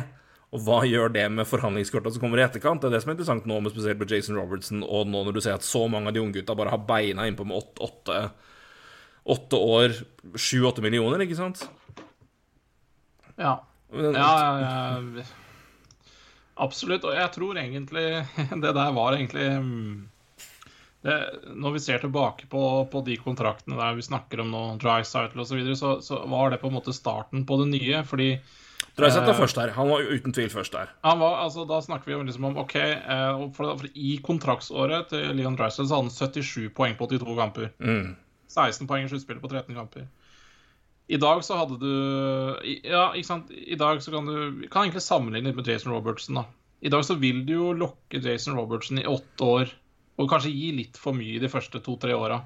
Og hva gjør det med forhandlingskortene som kommer i etterkant? Det er det som er interessant nå, med spesielt med Jason Robertson, og nå når du ser at så mange av de unge gutta bare har beina innpå med åtte, åtte, åtte år, sju-åtte millioner, ikke sant? Ja. Ja, ja, ja. Absolutt. Og jeg tror egentlig [laughs] det der var egentlig mm, det, Når vi ser tilbake på, på, de kontraktene der vi snakker om nå, Drycytle osv., så, videre, så så var det på en måte starten på det nye. fordi Drycytle var eh, først der. Han var uten tvil først der. Han var, altså, da snakker vi jo liksom om OK eh, for, for I kontraktsåret til Leon så hadde han 77 poeng på 82 kamper. Mm. 16 poeng i sluttspillet på 13 kamper. I dag så hadde du Ja, ikke sant. I dag så kan du kan egentlig sammenligne litt med Jason Robertson, da. I dag så vil du jo lokke Jason Robertson i åtte år, og kanskje gi litt for mye de første to-tre åra.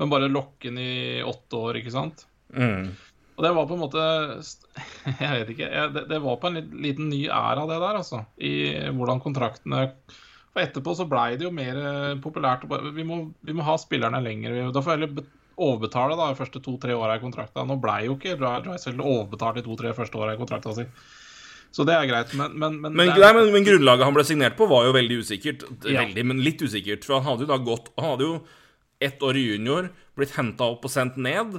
Men bare lokke han i åtte år, ikke sant? Mm. Og det var på en måte [laughs] Jeg vet ikke. Det, det var på en liten ny æra, det der, altså. I hvordan kontraktene For etterpå så blei det jo mer populært. Vi må, vi må ha spillerne lenger. Da får jeg heller overbetale da, de første to-tre åra i kontrakta. Nå ble jo ikke Drysdale overbetalt de to-tre første åra i kontrakta si. Så det er greit, men Men, men, men, er... men, men grunnlaget han ble signert på, var jo veldig usikkert. Ja. Veldig, men litt usikkert. For han hadde jo da gått Han hadde jo ett år i junior, blitt henta opp og sendt ned.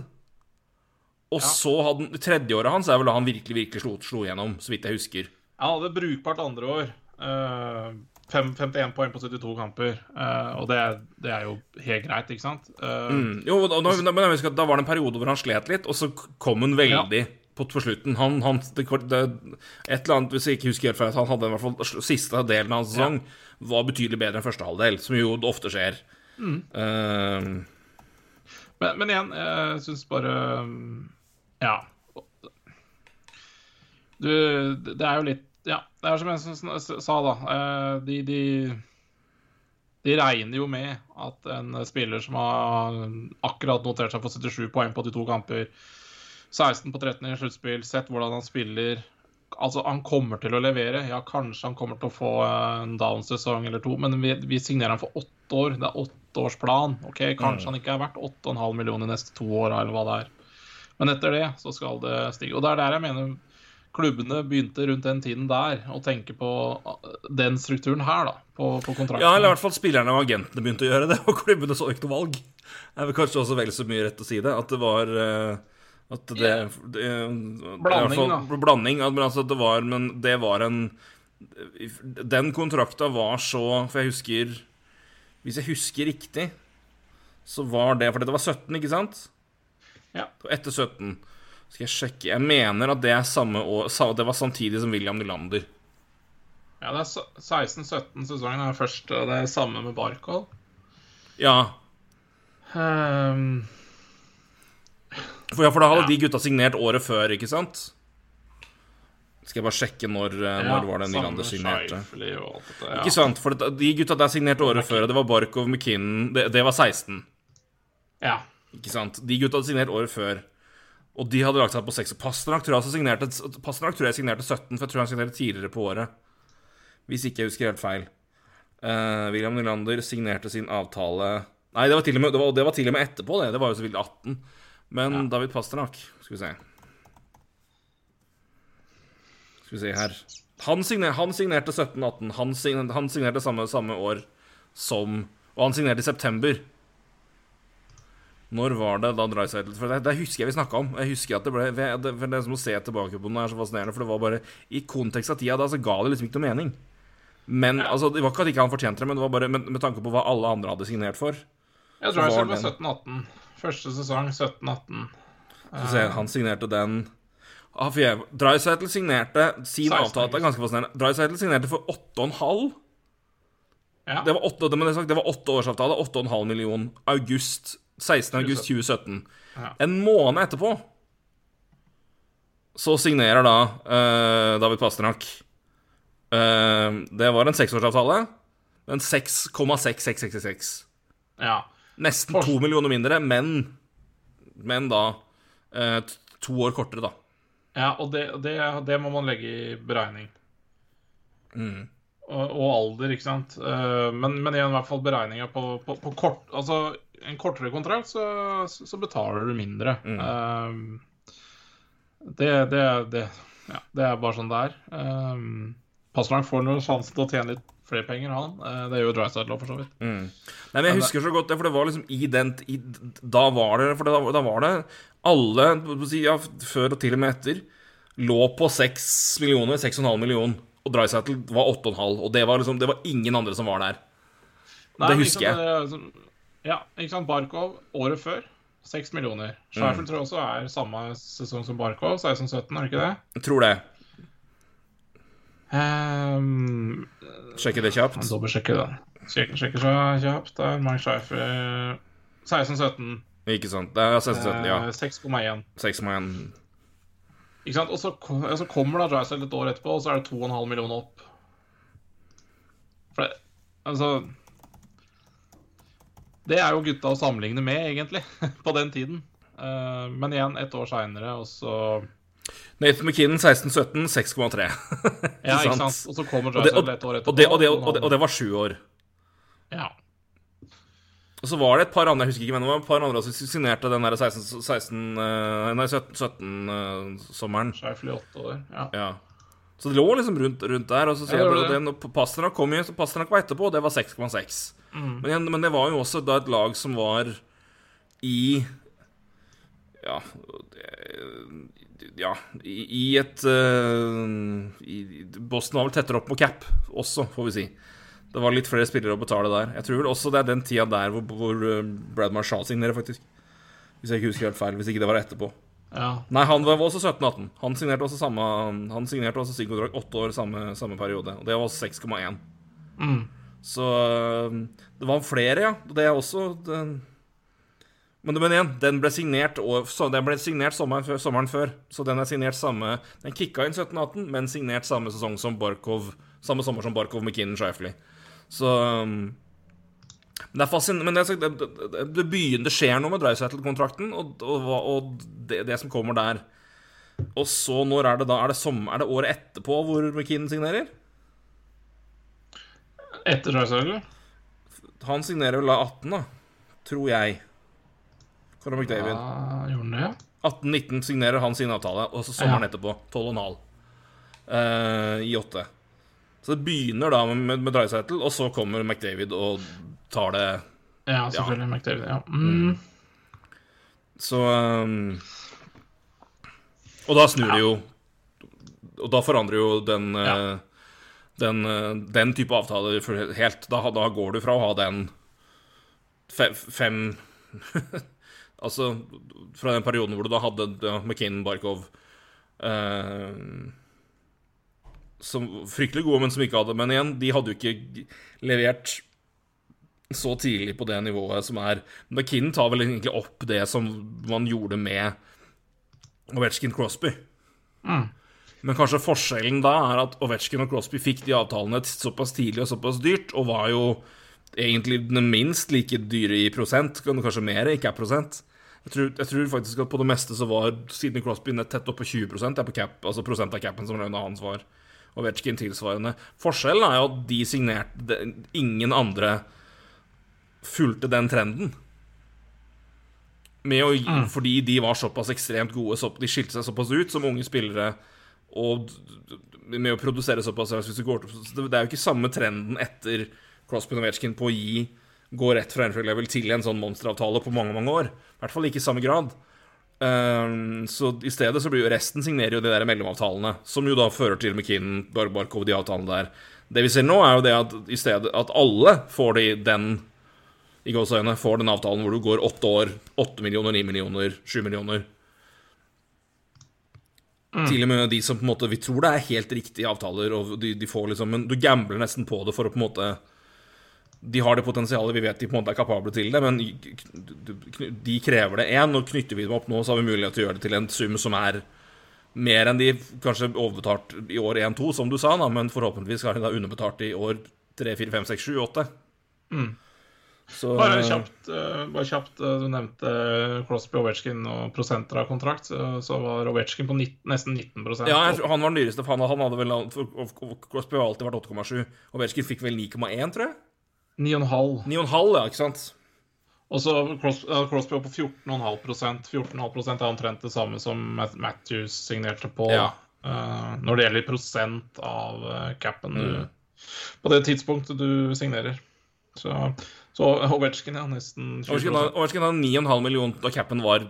Og ja. så hadde han tredje året hans er vel da han virkelig virkelig slo, slo gjennom, så vidt jeg husker. Han hadde brukbart andre år. Uh, 51 poeng på 72 kamper, uh, og det, det, er jo helt greit, ikke sant? Uh, mm. Jo, da, da, at da var det en periode hvor han slet litt, og så kom han veldig ja. på, på, slutten. Han, han det, det, Et eller annet, hvis jeg ikke husker helt feil, han hadde i hvert fall siste delen av hans sesong ja. var betydelig bedre enn første halvdel, som jo ofte skjer. Mm. Uh, men, men, igjen, jeg syns bare Ja. Du, det er jo litt ja, det er som jeg sa, da. Eh, de, de, de, regner jo med at en spiller som har akkurat notert seg for 77 poeng på de to kamper, 16 på 13 i sluttspill, sett hvordan han spiller Altså, han kommer til å levere. Ja, kanskje han kommer til å få en down-sesong eller to, men vi, vi, signerer han for åtte år. Det er åtteårsplan. Ok, Kanskje mm. han ikke er verdt 8,5 millioner de neste to åra, eller hva det er. Men etter det så skal det stige. Og det er der jeg mener klubbene begynte rundt den tiden der å tenke på den strukturen her, da, på, på kontrakten. Ja, eller i hvert fall spillerne og agentene begynte å gjøre det, [laughs] og klubbene så ikke noe valg. Det er vel kanskje også vel så mye rett å si det, at det var uh, At det, det, Blanding, fall, da. Blanding, men altså det var Men det var en Den kontrakta var så For jeg husker Hvis jeg husker riktig, så var det For det var 17, ikke sant? Ja. Etter 17. Skal jeg sjekke Jeg mener at det er samme år Det var samtidig som William Nylander. Ja, det er 16-17-sesongen er først, og det er samme med Barkov. Ja. Um... For, ja, for da hadde ja. de gutta signert året før, ikke sant? Skal jeg bare sjekke når, eh, ja, når var det Nylander signerte. Dette, ja. Ikke sant, for de gutta der signerte året før, og det var Barkov, McKinnon det, det, var 16. Ja. Ikke sant? De gutta hadde signert året før. Og de hadde lagt seg på 6. Pasternak tror, jeg signerte, Pasternak tror jeg signerte 17, for jeg tror han signerte tidligere på året. Hvis ikke jeg husker helt feil. Uh, William Nylander signerte sin avtale Nei, det var, med, det, var, det var til og med, etterpå, det. Det var jo selvfølgelig 18. Men ja. David Pasternak Skal vi se Skal vi se her Han, signer, han signerte 17-18. Han, han, signerte samme, samme år som Og han signerte i september. Når var det da Dreisaitl For det, det, husker jeg vi snakka om. Jeg husker at Det ble det, for det som å se tilbake på den er så fascinerende, for det var bare I kontekst av tida da så ga det liksom ikke noe mening. Men ja. altså, Det var ikke at ikke han fortjente det, men det var bare med, med tanke på hva alle andre hadde signert for. Jeg tror jeg var 17-18. Første sesong 17-18. Han signerte den ah, signerte sin 16. avtale. Det er ganske fascinerende. Dreisaitl signerte for 8,5. Ja. Det var åtte, det var åtte årsavtale, 8,5 million. August 16. august 2017. Ja. En måned etterpå så signerer da uh, David Pasternak. Uh, det var en seksårsavtale. En 6,6666. Ja. Nesten to millioner mindre, men, men da uh, to år kortere, da. Ja, og det, det, det må man legge i beregning. Mm. Og, og, alder, ikke sant. men, men igjen, i hvert fall beregninga på, på, på kort Altså en kortere kontrakt, så, så betaler du mindre. Mm. Um, det, det, det, ja, det, er bare sånn det er. Um, Passelang får noen sjanse til å tjene litt flere penger, han. Uh, det gjør jo Drysdale for så vidt. Mm. Nei, men Jeg husker så godt det, for det var liksom i den i, Da var det For da, da var det alle, ja, før og til og med etter, lå på 6 millioner, 6,5 millioner. Og Drysettle var 8,5. Og det var liksom Det var ingen andre som var der. Nei, det husker jeg. Det, ja, ikke sant. Barkov året før. 6 millioner. Scheifel mm. tror jeg også er samme sesong som Barkov. 16-17, er det ikke det? Jeg tror det. Um, Sjekke det kjapt. Dobbeltsjekke det. Sjekker, sjekker så kjapt. Det er Mark Schäfer 16-17. Ikke sant. Det er 16-17, ja. 6,1. 6,1. Ikke sant. Og så, og så kommer da Drysdale et år etterpå, og så er det 2,5 millioner opp. For det, altså det er jo gutta å sammenligne med, egentlig, [laughs] på den tiden. Uh, men igjen, ett år seinere, og så Nathan McKinnon 16-17, 6,3. [laughs] ja, ikke sant. Og så kommer Drysdale et år etterpå. Og det, og det, og det, og det var sju år. Ja. Og så var det et par andre jeg husker ikke hvem det var, et par andre som signerte den der 16, 16 uh, nei, 17-sommeren. 17, uh, åtte år, ja. ja. Så det lå liksom rundt, rundt der. Og så sier jeg at Pasternak kom jo, Pasternak var etterpå, og det var 6,6. Mm. Men, men, det var jo også da et lag som var i Ja Ja, i, i et uh, i, Boston var vel tettere opp på cap også, får vi si. Det var litt flere spillere å betale der. Jeg tror vel også det er den tida der hvor, hvor eh, Brad Marshall signerer, faktisk. Hvis jeg ikke husker helt feil. Hvis ikke det var etterpå. Ja. Nei, han var også 17-18. Han signerte også samme Han signerte også sin kontrakt åtte år samme, samme periode. Og det var også 6,1. Mm. Så det var flere, ja. Det er også den... men, men, igjen, den ble signert, den ble signert sommeren før, sommeren før. Så den er signert samme Den kicka inn 17-18, men signert samme sesong som Barkov Samme sommer som Barkov, McKinnon, Shifley. Så um, men det er fascinerende Men det, det, det, begynner, det skjer noe med Dreisaitl-kontrakten, og, og, og det, det, som kommer der. Og så, når er det da? Er det, sommer, er det året etterpå hvor McKinnon signerer? Etter Dreisaitl? Han signerer vel da 18, da. Tror jeg. Conor McDavid. Ja, gjorde han det? 18-19 signerer han sin avtale, og så sommeren ja. etterpå 12,5. uh, i 8. Så det begynner da med, med, med Dreisaitl, og så kommer McDavid og tar det Ja, selvfølgelig. Ja. McDavid, ja. Mm. Så um, Og da snur det jo Og da forandrer jo den ja. uh, den, uh, den, type avtaler helt. Da, da, går du fra å ha den fem [laughs] Altså fra den perioden hvor du da hadde ja, McKinnon, Barkov eh, Som fryktelig gode, men som ikke hadde Men igjen, de hadde jo ikke levert så tidlig på det nivået som er McKinnon tar vel egentlig opp det som man gjorde med Ovetsjkin Crosby. Mm. Men kanskje forskjellen da er at Ovetsjkin og Crosby fikk de avtalene såpass tidlig og såpass dyrt, og var jo egentlig den minst like dyre i prosent, kanskje mer i cap-prosent. Jeg tror, jeg tror, faktisk at på det meste så var Sidney Crosby nett tett opp på 20 det er på cap, altså prosent av capen som lønna hans var. Ovetsjkin tilsvarende. Forskjellen er jo at de signerte Ingen andre fulgte den trenden. Å, mm. Fordi de var såpass ekstremt gode, så, de skilte seg såpass ut som unge spillere. Og med å produsere såpass Det er jo ikke samme trenden etter Crosby Novetsjkin på å gi gå rett fra entry level til en sånn monsteravtale på mange mange år. I hvert fall ikke i samme grad. Um, så i stedet så blir jo resten signerer jo de der mellomavtalene, som jo da fører til McKinnon, Barbarkov, de avtalene der. Det vi ser nå, er jo det at i stedet at alle får de den i gåseøynene, får den avtalen hvor du går åtte år, åtte millioner, ni millioner, sju millioner. Mm. Til og med de som på en måte Vi tror det er helt riktige avtaler, og de, de får liksom Men du gambler nesten på det for å på en måte de har det potensialet, vi vet de på en måte er kapable til det, men de krever det én. Og knytter vi dem opp nå, så har vi mulighet til å gjøre det til en sum som er mer enn de kanskje overbetalt i år 1-2, som du sa, da, men forhåpentligvis er de da underbetalt i år 3, 4, 5, 6, 7, 8. Mm. Så, bare kjapt, uh, bare kjapt uh, du nevnte Crosby Ovetsjkin og prosenter av kontrakt. Uh, så var Ovetsjkin på 19, nesten 19% Ja, han var den dyreste. Han, han hadde vel Crosby har alltid vært 8,7. Ovetsjkin fikk vel 9,1, tror jeg. 9,5. 9,5, ja, ikke sant? Og så Crosby, var på 14,5% 14,5 er omtrent det samme som Matthews signerte på ja. når det gjelder prosent av capen mm. på det tidspunktet du signerer. Så så Ovetsjkin er nesten 20 Ovetsjkin har 9,5 millioner da capen var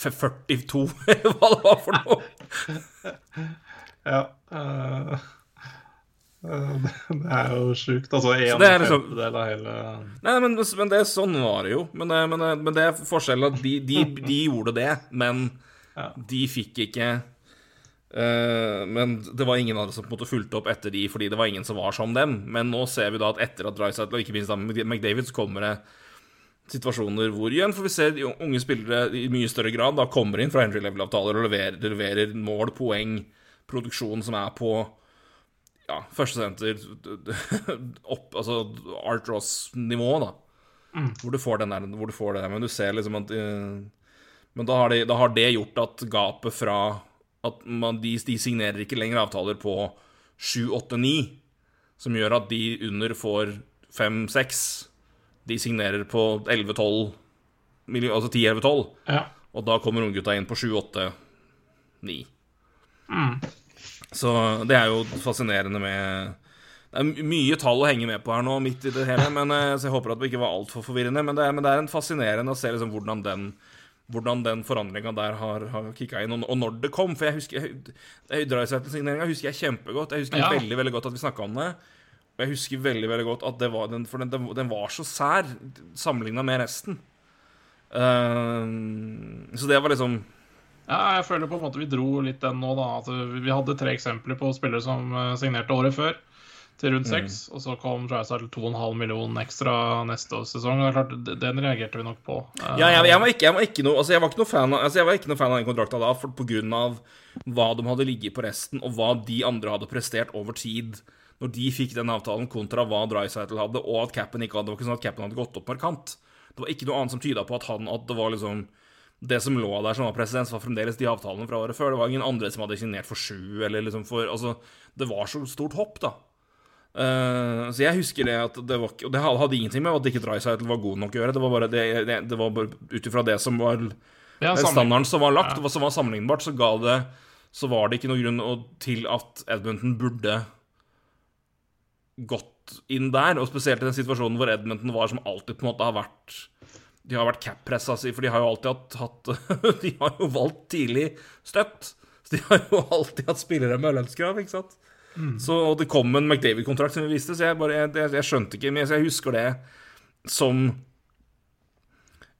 42, [laughs] hva det var for noe. [laughs] ja. Uh, det er jo sjukt. Altså en liksom, femtedel av hele Nei, men, men, det, sånn var det jo. Men, men, men det er forskjellen at de, de, de gjorde det, men ja. de fikk ikke men det var ingen andre som på en måte fulgte opp etter de, fordi det var ingen som var som dem. Men nå ser vi da at etter at Drysaitl og ikke minst da McDavid, så kommer det situasjoner hvor igjen får vi se unge spillere i mye større grad da kommer inn fra entry level-avtaler og leverer, leverer, mål, poeng, produksjon som er på ja, førstesenter [laughs] opp Altså Art Ross-nivå, da. Mm. Hvor, du får den der, hvor du får det der. Men du ser liksom at uh, Men da har, det, da har det gjort at gapet fra at man, de, de, signerer ikke lenger avtaler på 7, 8, 9, som gjør at de under får 5, 6. De signerer på 11, 12 Altså 10, 11, 12. Ja. Og da kommer unggutta inn på 7, 8, 9. Mm. Så det er jo fascinerende med Det er mye tall å henge med på her nå, midt i det hele, men, eh, så jeg håper at det ikke var altfor forvirrende. Men det, er, men det er en fascinerende å se liksom hvordan den hvordan den forandringa der har, har kicka inn, og, og, når det kom. For jeg husker Høydragsettesigneringa husker jeg kjempegodt. Jeg husker ja. veldig veldig godt at vi snakka om det. Og jeg husker veldig veldig godt at det var den, for den, den var så sær sammenligna med resten. Uh, så det var liksom Ja, jeg føler på en måte vi dro litt den nå, da. At vi hadde tre eksempler på spillere som eh, signerte året før til rundt mm. seks. Mm. Og så kom Drysdale 2,5 millioner ekstra neste sesong. Er klart, Den reagerte vi nok på. Ja, jeg, jeg, var, ikke, jeg var, ikke, noe, altså jeg var ikke noe fan av, altså jeg var ikke noe fan av den kontrakta da, for, på grunn av hva de hadde ligget på resten, og hva de andre hadde prestert over tid. Når de fikk den avtalen, kontra hva Drysdale hadde, og at capen ikke hadde Det var ikke sånn at capen hadde gått opp markant. Det var ikke noe annet som tyda på at han at det var liksom det som lå der som var presedens, var fremdeles de avtalene fra året før. Det var ingen andre som hadde signert for sju, eller liksom for Altså, det var så stort hopp, da. Uh, så jeg husker det at det var Og det hadde ingenting med at ikke Drycytle var god nok å gjøre. Det var bare, det, det, det var bare ut ifra det som var ja, standarden som var lagt, ja. som var sammenlignbart, så ga det så var det ikke noen grunn til at Edmonton burde gått inn der. Og spesielt i den situasjonen hvor Edmonton var som alltid på en måte har vært De har vært cap-pressa si, for de har jo alltid hatt, hatt [laughs] De har jo valgt tidlig støtt. Så de har jo alltid hatt spillere med lønnskrav, ikke sant. Mm. Så, og det kom en McDavid-kontrakt som vi viste, så jeg, bare, jeg, jeg, skjønte ikke Men jeg husker det som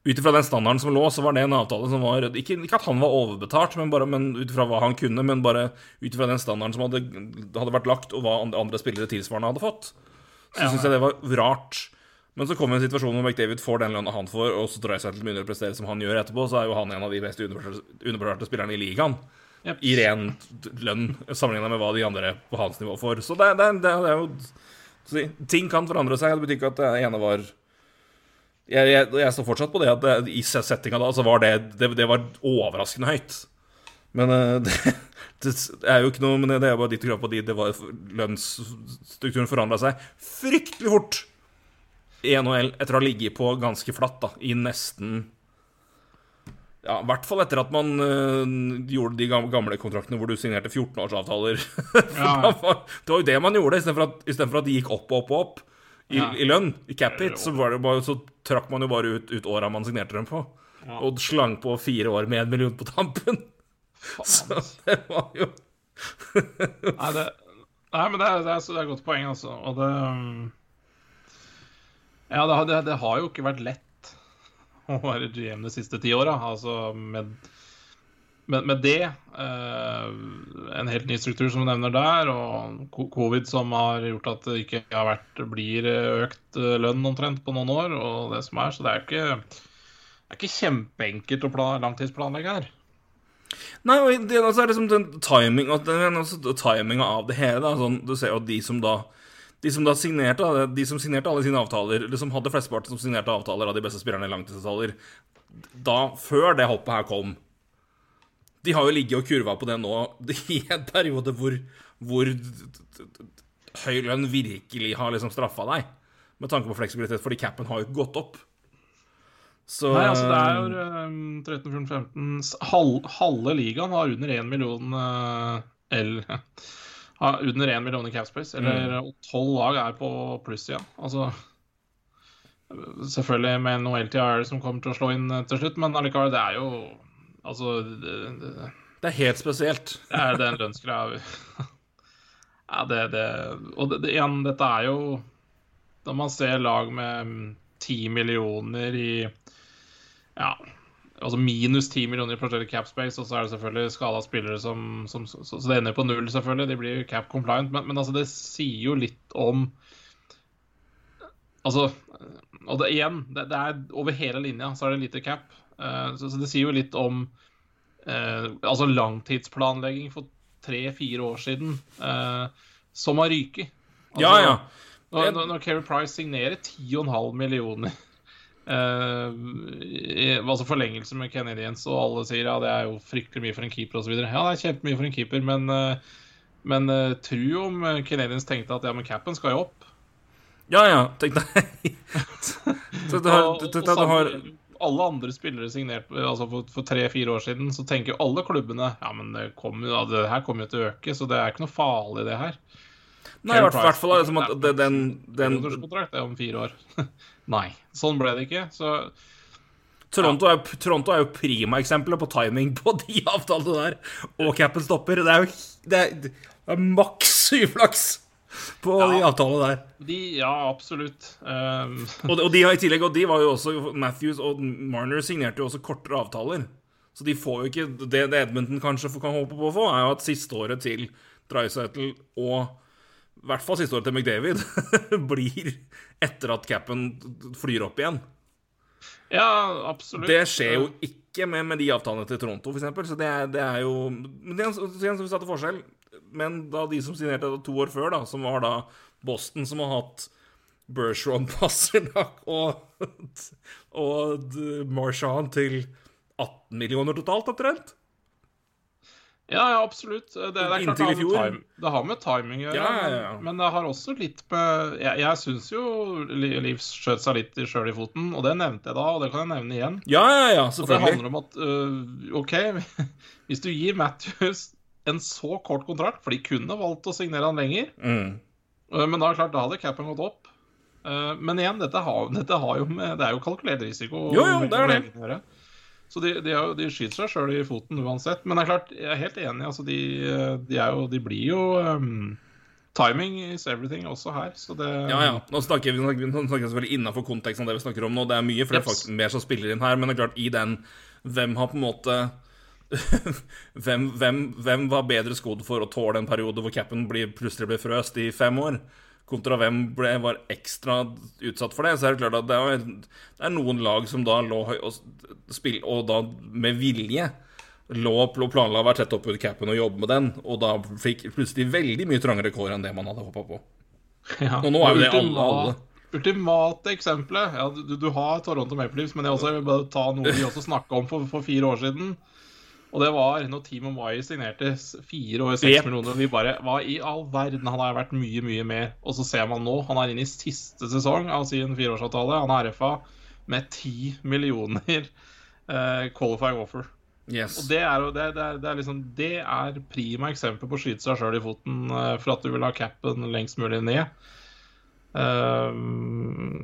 ut ifra den standarden som lå, så var det en avtale som var Ikke, ikke at han var overbetalt, men, bare, men ut ifra hva han kunne, men bare ut ifra den standarden som hadde, hadde, vært lagt, og hva andre spillere tilsvarende hadde fått. Så ja, syns jeg det var rart. Men så kommer en situasjon hvor McDavid får den lønna han får, og så drar seg til å prestere som han gjør etterpå, så er jo han en av de mest underbetalte spillerne i ligaen. I ren lønn, sammenligna med hva de andre på hans nivå får. Så det, det, det, det er jo Ting kan forandre seg. Det betyr ikke at det ene var jeg, jeg, jeg, står fortsatt på det at det, i settinga da så var det, det, var overraskende høyt. Men uh, [laughs] det, det, er jo ikke noe Men det er bare ditt krav på de det var Lønnsstrukturen forandra seg fryktelig fort i NHL etter å ha ligget på ganske flatt da, i nesten ja, I hvert fall etter at man uh, gjorde de gamle kontraktene hvor du signerte 14-årsavtaler. [laughs] Ja. det var jo det man gjorde, istedenfor at, i for at de gikk opp og opp og opp i, ja. i lønn, i cap hit, så, bare, så, trakk man jo bare ut, ut åra man signerte dem på. Ja. Og slang på fire år med en million på tampen. [laughs] Så det var jo [laughs] Nei, det, nei, men det er, det, er, det er, et godt poeng, altså. Og det um, Ja, det, det, har jo ikke vært lett [laughs] å være GM de siste ti åra. Altså med med, med det, eh, en helt ny struktur som du nevner der, og covid som har gjort at det ikke har vært, blir økt eh, lønn omtrent på noen år, og det som er, så det er ikke, det er ikke kjempeenkelt å langtidsplanlegge her. Nei, og det, altså, er liksom den timing, altså, av det hele. Da, sånn, du ser jo de som da de som da signerte, de som signerte alle sine avtaler, eller som hadde flesteparten som signerte avtaler av de beste spillerne i langtidsavtaler, da, før det hoppet her kom, de har jo ligget og kurva på det nå [laughs] i en periode hvor, hvor høy lønn virkelig har liksom straffa deg. Med tanke på fleksibilitet, fordi capen har jo ikke gått opp. Så Nei, altså det er jo um, 13-14-15 halv, Halve ligaen har under 1 million uh, L har under 1 million i capspace. Eller mm. lag er på plussida. Altså Selvfølgelig med noe LTR som kommer til å slå inn til slutt, men allikevel, det er jo Altså det, det, det er helt spesielt. Det er den lønnsgreia. [laughs] Ja, det, det Og det, igjen, dette er jo Når man ser lag med ti millioner i Ja, altså minus 10 millioner i prosjektet Capspace, og så er det selvfølgelig skada spillere som, som så, så, det ender på null, selvfølgelig. De blir cap compliant, men, men altså, det sier jo litt om Altså, og det igjen, det, det, er over hele linja så er det lite cap. Uh, så, så, det sier jo litt om uh, altså langtidsplanlegging for tre-fire år siden uh, som har ryket. Altså, ja, ja. Når, når, når Keri Price signerer 10,5 millioner i, altså forlengelse med Canadiens, og alle sier ja, det er jo fryktelig mye for en keeper osv. Ja, det er kjempemye for en keeper, men, men tro om Canadiens tenkte at ja, men capen skal jo opp. Ja, ja. Tenk deg [laughs] Så du har, og, du, du har alle andre spillere signert altså for, tre-fire år siden, så tenker alle klubbene ja, men det, kom, ja, det her kommer jo til å øke, så det er ikke noe farlig, det her. Nei, i hvert fall liksom at det, den, den Det er om fire år. [laughs] Nei, sånn ble det ikke. Så Toronto er, Toronto er jo prima-eksempelet på timing på de avtalene der, og capen stopper. Det er jo det er, det er maks uflaks på ja, de avtalene der. De, ja, absolutt. Um... og, og, de, i tillegg, og de var jo også Matthews og Marner signerte jo også kortere avtaler. Så de får jo ikke Det, det Edmonton kanskje kan håpe på å få, er jo at siste året til Drysettle og i hvert fall siste året til McDavid [laughs] blir etter at capen flyr opp igjen. Ja, absolutt. Det skjer jo ikke med, med de avtalene til Toronto, f.eks. Så det er, det er jo Men det er en, til forskjell men da de som signerte to år før, da, som var da Boston, som har hatt Bergeron, [laughs] Pasternak og, og Marshan til 18 millioner totalt, omtrent. Ja, ja, absolutt. Det, det er klart det har, time, det har med timing å gjøre. Ja, ja, ja. Men det har også litt med Jeg, jeg syns jo Liv skjøt seg litt sjøl i foten, og det nevnte jeg da, og det kan jeg nevne igjen. Ja, ja, ja, selvfølgelig. Og det handler om at uh, OK, [laughs] hvis du gir Matthews en så kort kontrakt, for de kunne valgt å signere han lenger. Mm. Eh, men da, klart, da hadde capen gått opp. Uh, men igjen, dette har, dette har jo med, det er jo kalkulert risiko. Jo, jo, det er det. Så de, de, de, skyter seg sjøl i foten uansett. Men det er klart, jeg er helt enig. Altså, de, de, jo, de blir jo um, Timing is everything også her, så det Ja, ja. Nå snakker vi, nå snakker vi selvfølgelig innafor konteksten av det vi snakker om nå. Det er mye, for det er faktisk mer som spiller inn her. Men det er klart, i den Hvem har på en måte [laughs] hvem, hvem, hvem, var bedre skodd for å tåle en periode hvor capen plutselig ble frøst i fem år? Kontra hvem ble, var ekstra utsatt for det. Så er det klart at det er, det er noen lag som da lå og, spill, og da med vilje lå og planla å være tett oppunder capen og jobbe med den, og da fikk plutselig veldig mye trangere kår enn det man hadde håpa på. Ja, og nå er jo det alle, alle. Ultimate eksempelet ja, du, du, har Toronto Maple Leafs, men jeg, også, vil bare ta noe vi også snakka om for, for fire år siden. Og det var når Team of signerte fire år, seks yep. millioner. Vi bare Hva i all verden? Han har vært mye, mye mer. Og så ser man nå, han er inne i siste sesong av sin fireårsavtale. Han er RFA med ti millioner uh, [laughs] qualifying offer. Yes. Og det er, det, det, er, det er, liksom Det er prima eksempel på å skyte seg sjøl i foten uh, for at du vil ha capen lengst mulig ned. Uh,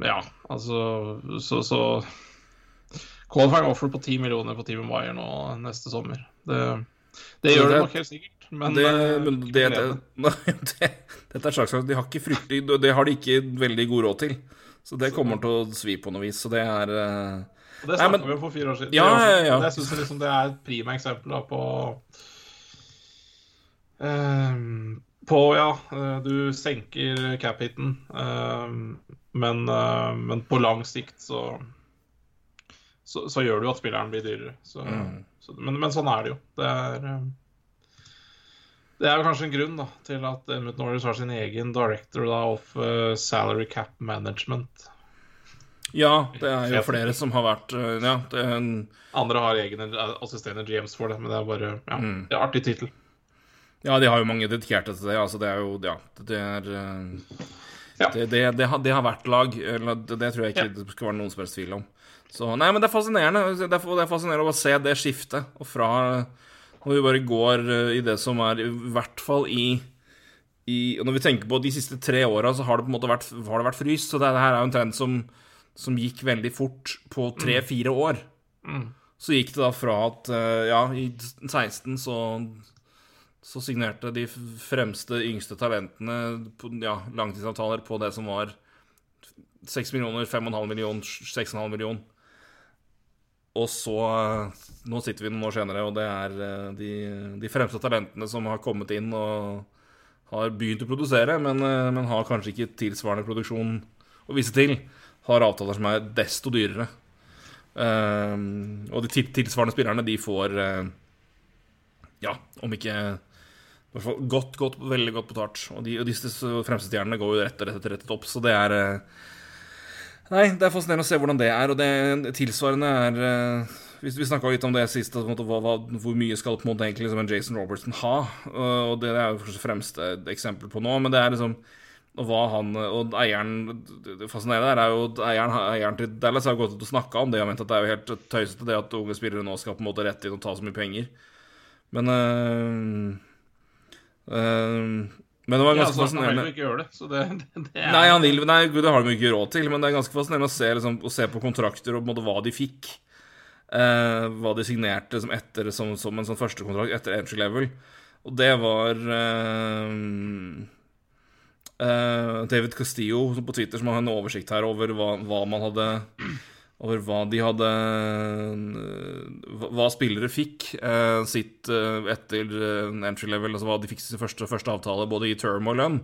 ja, altså Så, så Qualifying offer på 10 millioner på Team Wire nå neste sommer. Det, det gjør det nok helt sikkert, men, det, eh, men det, [laughs] det, Dette er slags de har ikke fryktelig Det har de ikke veldig god råd til. Så det kommer til å svi på noe vis. Så det er uh... Og Det snakka vi om for fire år siden. Ja, ja, ja. Jeg syns liksom det er et prima eksempel da, på um, På, ja, uh, du senker cap-hiten, men, men på lang sikt så så, så, gjør det jo at spilleren blir dyrere. Så, mm. så, men, men, sånn er det jo. Det er, eh, det er jo kanskje en grunn da, til at Edmund Norris har sin egen director da, of uh, salary cap management. Ja, det er jo flere som har vært uh, ja, en... Andre har egne assisterende GMs for det, men det er bare ja, mm. det er artig tittel. Ja, de har jo mange dedikerte til det. Altså, det er jo Ja, det er uh, ja. Det, det, det, har, det, har, vært lag. Det, tror jeg ikke det skal være noen som helst tvil om. Så nei, men det er fascinerende. Det er, det er fascinerende å se det skiftet. Og fra Når vi bare går eh, i det som er I hvert fall i, i Når vi tenker på de siste tre åra, så har det på en måte vært, har det vært frys. Så det, det her er jo en trend som, som gikk veldig fort på tre-fire år. Mm. Så gikk det da fra at eh, Ja, i 16 så så signerte de fremste, yngste talentene på, ja, langtidsavtaler på det som var 6 millioner, 5,5 millioner, 6,5 millioner. Og så Nå sitter vi noen år senere, og det er eh, de, de, fremste talentene som har kommet inn og har begynt å produsere, men, eh, men, har kanskje ikke tilsvarende produksjon å vise til. Har avtaler som er desto dyrere. Um, og de tilsvarende spillerne, de får uh, Ja, om ikke i hvert fall godt, godt, veldig godt betalt. Og, de, og disse fremste stjernene går jo rett og rett, rett opp, så det er Nei, det er fascinerende å se hvordan det er. Og det tilsvarende er uh, Vi, vi snakka litt om det sist, måte, hva, hva, hvor mye skal på en måte egentlig liksom, en Jason Robertson ha? Og det er jo kanskje fremste eksempel på nå, men det er liksom og hva han og eieren Det fascinerende er jo at eieren, eieren til Dallas har gått ut og snakka om det og ment at det er jo helt tøysete det at unge spillere nå skal på en måte rette inn og ta så mye penger. Men øh, uh, men det var ganske ja, altså. Han vil ikke gjøre det, så det, [laughs] det er... Nei, han vil, nei, det har de ikke råd til, men det er ganske fascinerende å se, liksom, å se på kontrakter og på måte hva de fikk. Eh, hva de signerte som, etter, som, som en sånn førstekontrakt etter entry level. Og det var eh, eh, David Castillo på Twitter som har en oversikt her over hva, hva man hadde over hva de hadde Hva spillere fikk eh, sitt eh, etter eh, entry level, altså hva de fikk sin første, første avtale, både i term og lønn,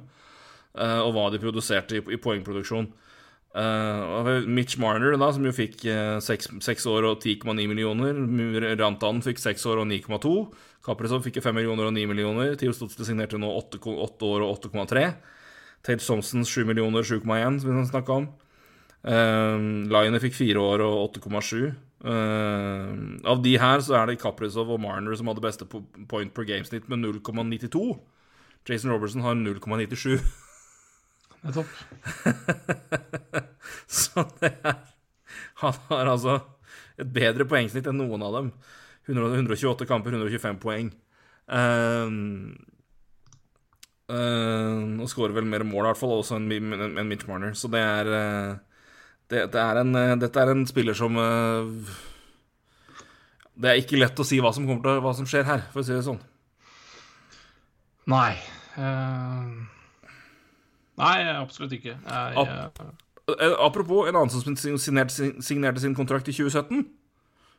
eh, og hva de produserte i, i poengproduksjon. Uh, Mitch Marner, da, som jo fikk seks år og 10,9 millioner. Rantan fikk seks år og 9,2. Kaprizov fikk 5 millioner og 9 millioner. Theo Stotzel signerte nå 8, år og 8,3. Tate Thompson 7 millioner 7,1, som vi snakka om. Lione fikk fire år og 8,7. Uh, av de her så er det Kaprizov og Marner som hadde beste point per game-snitt med 0,92. Jason Robertson har 0,97. Nettopp. [laughs] så det er Han har altså et bedre poengsnitt enn noen av dem. 128 kamper, 125 poeng. Uh, uh, og skårer vel mer mål, i hvert fall, også enn en, en Mitch Marner. Så det er, uh, det, det er en, Dette er en spiller som Det er ikke lett å si hva som, til, hva som skjer her, for å si det sånn. Nei. nei, absolutt ikke. Jeg, jeg... Apropos en annen som signerte, signerte sin kontrakt i 2017.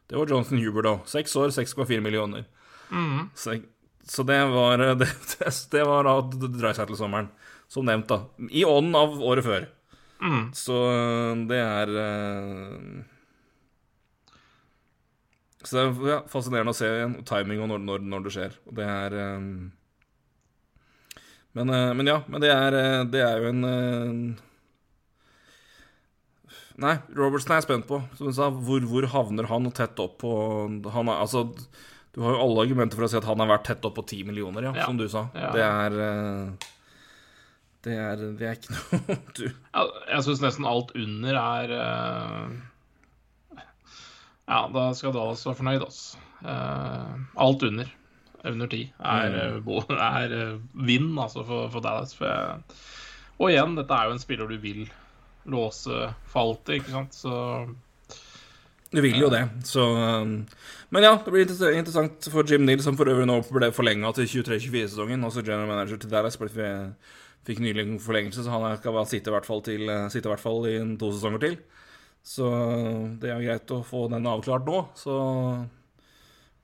Det var Jonathan Huber, da. Seks år, 6,4 millioner. Mm. Så, så, det var [laughs] Det, det var da til sommeren, som nevnt, da. I ånden av året før. Mm. Så det er uh, Så det er ja, fascinerende å se igjen, timing og når, når, når, det skjer. Og det er um, men, men, ja, men det er, det er jo en Nei, Robertson er jeg spent på. Som du sa, hvor, hvor havner han tett opp på han er, altså, Du har jo alle argumenter for å si at han har vært tett opp på ti millioner, ja, ja, som du sa. Ja. Det er det er, det er ikke noe [laughs] du ja, Jeg syns nesten alt under er uh... Ja, da skal Dallas være fornøyd, altså. Uh, alt under, under ti, er, mm. [laughs] er vinn altså, for, for Dallas. For jeg... Og igjen, dette er jo en spiller du vil låse for ikke sant, så Du vil jo det, så um, Men ja, det blir interessant for Jim Neal, som for øvrig nå ble forlenga til 23-24-sesongen. Også general manager til Dallas. Vi fikk nylig en forlengelse, så han skal bare sitte i hvert fall, til, sitte i, hvert fall i to sesonger til. Så det er greit å få den avklart nå, så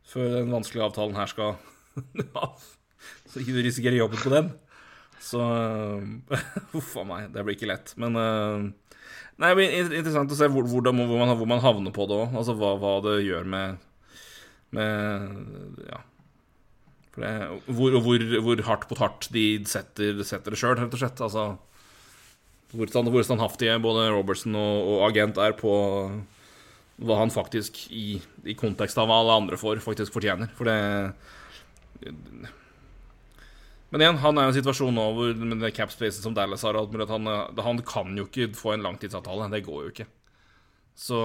før den vanskelige avtalen her skal [laughs] Så ikke du risikerer jobben på den. Så [laughs] Huff a meg, det blir ikke lett. Men Nei, det blir interessant å se hvor, hvor, man, hvor man, havner på det òg. Altså hva, hva, det gjør med, med Ja. Det, hvor, hvor, hardt på hardt de setter, setter det sjøl, rett og slett. Altså hvor, stand, hvor standhaftige både Robertson og, og, agent er på hva han faktisk, i, i kontekst av hva alle andre får, faktisk fortjener. For det men igjen, han er i en situasjon nå hvor med det capspacet som Dallas har, at han, han, kan jo ikke få en langtidsavtale. Det går jo ikke. Så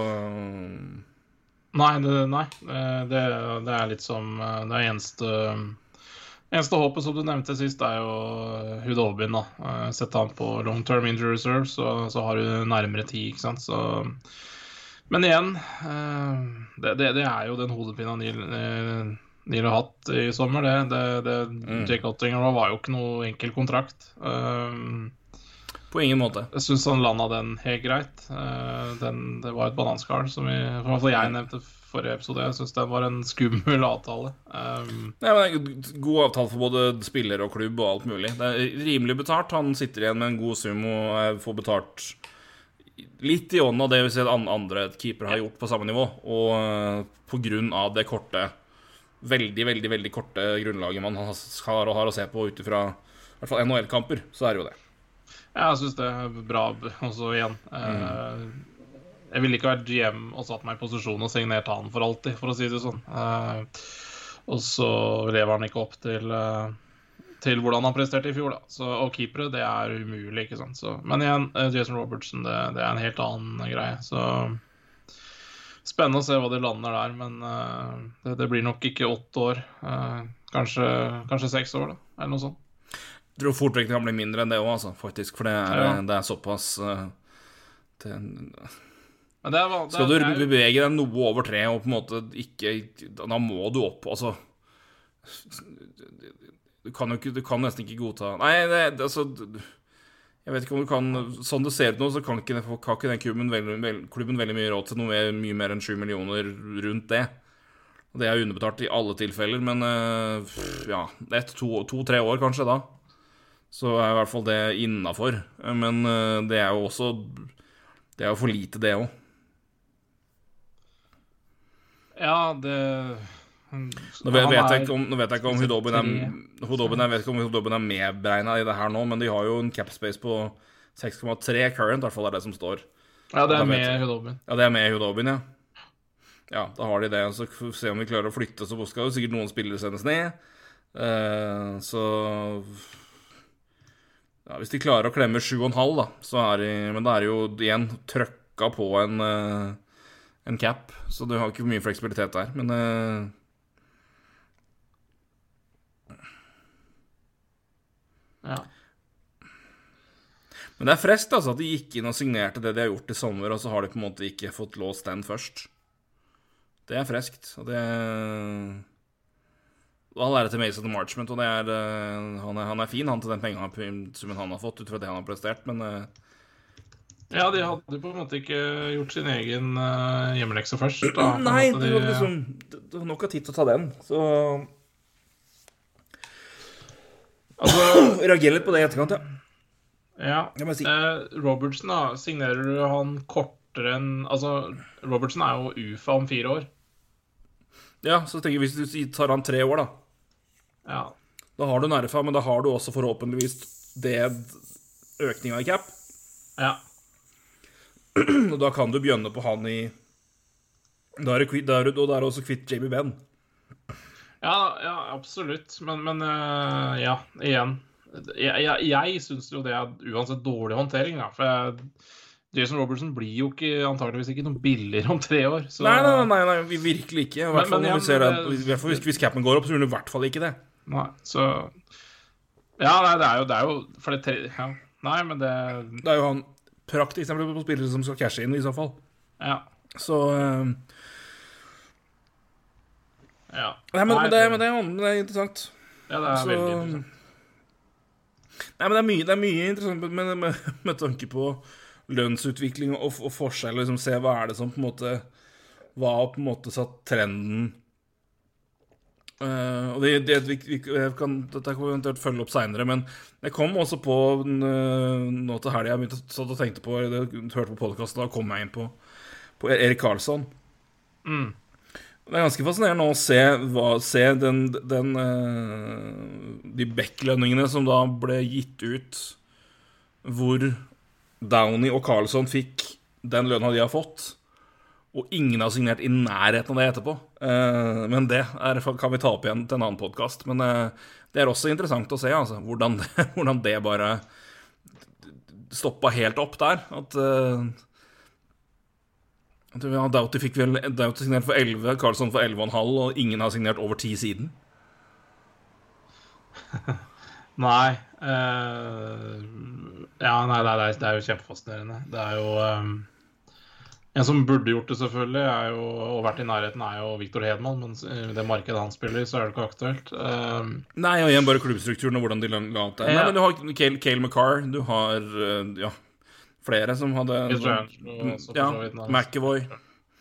Nei, det, nei. Det, det er litt som eh, Det er eneste Eneste håpet, som du nevnte sist, er jo Hudobin. da Sette han på long term injury reserve, så, så har du nærmere tid, ikke sant. Så Men igjen, eh, det, det, det er jo den hodepina Neil Neil, har hatt i sommer. Det, det, det mm. Jake Ottinger var jo ikke noe enkel kontrakt. På ingen måte. Jeg syns han landa den helt greit. Den, det var et bananskall, som vi, jeg nevnte forrige episode. Jeg syns den var en skummel avtale. Um, ja, god avtale for både spiller og klubb og alt mulig. Det er rimelig betalt. Han sitter igjen med en god sum og får betalt litt i ånden av det vi ser andre keepere har gjort på samme nivå. Og uh, på grunn av det korte veldig veldig, veldig korte grunnlaget man har, og har å se på ut ifra NHL-kamper, så er det jo det. Jeg syns det er bra også igjen. Mm. Jeg ville ikke vært GM og satt meg i posisjon og signert han for alltid, for å si det sånn. Eh, og så lever han ikke opp til, eh, til hvordan han presterte i fjor, da. Så, og keepere, det er umulig, ikke sant. Så, men igjen, Jason Robertson, det, det, er en helt annen greie. Så Spennende å se hva de lander der, men uh, det, det, blir nok ikke åtte år. Uh, kanskje, kanskje, seks år, da, eller noe sånt. Jeg tror fort vekk det kan bli mindre enn det òg, altså, faktisk. For det er, ja. det er såpass uh, det, det er, Skal du bevege deg noe over tre og på en måte ikke Da må du opp, altså Du kan jo ikke Du kan nesten ikke godta Nei, det, altså jeg vet ikke om du kan Sånn det ser ut nå, så kan ikke, kan ikke den klubben veldig, klubben veldig mye råd til noe mer, mye mer enn 7 millioner rundt det. Og det er underbetalt i alle tilfeller, men uh, ja Ett, to-tre to, år kanskje da. Så er i hvert fall det innafor. Men uh, det er jo også Det er jo for lite, det òg. Ja, det nå vet, vet, jeg ikke om, nå vet jeg ikke om Hudobin er, Hudobin jeg vet ikke om Hudobin er medberegna i det her nå, men de har jo en capspace på 6,3 current, i hvert fall er det som står. Ja, det er med Hudobin. Ja, det er med Hudobin, ja. Ja, da har de det. Så får vi se om vi klarer å flytte, så skal jo sikkert noen spillere sendes ned. Uh, så ja, Hvis de klarer å klemme 7,5, da, så er de Men da er det jo igjen trøkka på en, uh, en cap, så du har ikke mye fleksibilitet der. Men uh, Ja. Men det er frest altså, at de gikk inn og signerte det de har gjort i sommer, og så har de på en måte ikke fått låst den først. Det er freskt. Og det All ære til Mason Marchment, og det er, uh, han, er, han er fin, han til den pengesummen han har fått, ut fra det han har prestert, men uh, Ja, de hadde på en måte ikke gjort sin egen uh, hjemmelekse først. Da. Nei, de, det var liksom Det var nok av tid til å ta den, så Altså [clears throat] Reager litt på det i etterkant, ja. Ja. Si. Robertson, da. Signerer du han kortere enn Altså, Robertsen er jo UFA om fire år. Ja, så tenker jeg hvis du tar han tre år, da ja. Da har du en RFA, men da har du også forhåpentligvis det økninga i cap. Ja. [clears throat] Og da kan du begynne på han i Da er da er da er du også kvitt Jamie Benn. Ja, ja, absolutt. Men, men uh, ja, igjen. Jeg, jeg, jeg syns jo det er uansett dårlig håndtering, da. For jeg, Jason Robertson blir jo ikke, antageligvis ikke noe billigere om tre år. Så... Nei, nei, nei, nei, virkelig ikke. I hvert fall hvis, hvis capen går opp, så gjør den i hvert fall ikke det. Nei, så Ja, nei, det er jo, det er jo For det tre... Ja. Nei, men det Det er jo han praktisk på spillere som skal cashe inn, i så fall. Ja. Så uh... Ja. Nei, men, nei, men, det, men, det, men, det, er interessant. Ja, det er så... veldig interessant. Nei, men det er mye, det er mye interessant med, med, med tanke på lønnsutvikling og, og forskjell. Liksom, se hva er det som på en måte Hva på en måte satt trenden Uh, og det, det, vi, vi, kan, Dette kan vi eventuelt følge opp seinere, men jeg kom også på uh, nå til helga Jeg satt og tenkte på det, hørte på podkasten, da kom jeg inn på, på Erik Karlsson. Mm. Det er ganske fascinerende å se, hva, se den, den uh, De Beck-lønningene som da ble gitt ut, hvor Downey og Carlsson fikk den lønna de har fått, og ingen har signert i nærheten av det etterpå. Uh, men det er, kan vi ta opp igjen til en annen podkast. Men uh, det er også interessant å se altså, hvordan, det, [laughs] hvordan det bare stoppa helt opp der. At uh, ja, Doughty fikk vel Doughty signert for 11, Carlsson for 11,5, og ingen har signert over 10 siden. [laughs] nei uh, Ja, nei, det er, det er, jo kjempefascinerende. Det er jo um, En som burde gjort det, selvfølgelig, jo, og vært i nærheten, er jo Viktor Hedman. Men i det markedet han spiller i, så er det ikke aktuelt. Um, nei, og igjen bare klubbstrukturen og hvordan de la opp det. Ja. Nei, men du har Kale, Kale McCarr, du har ja, flere som hadde Ja, McEvoy.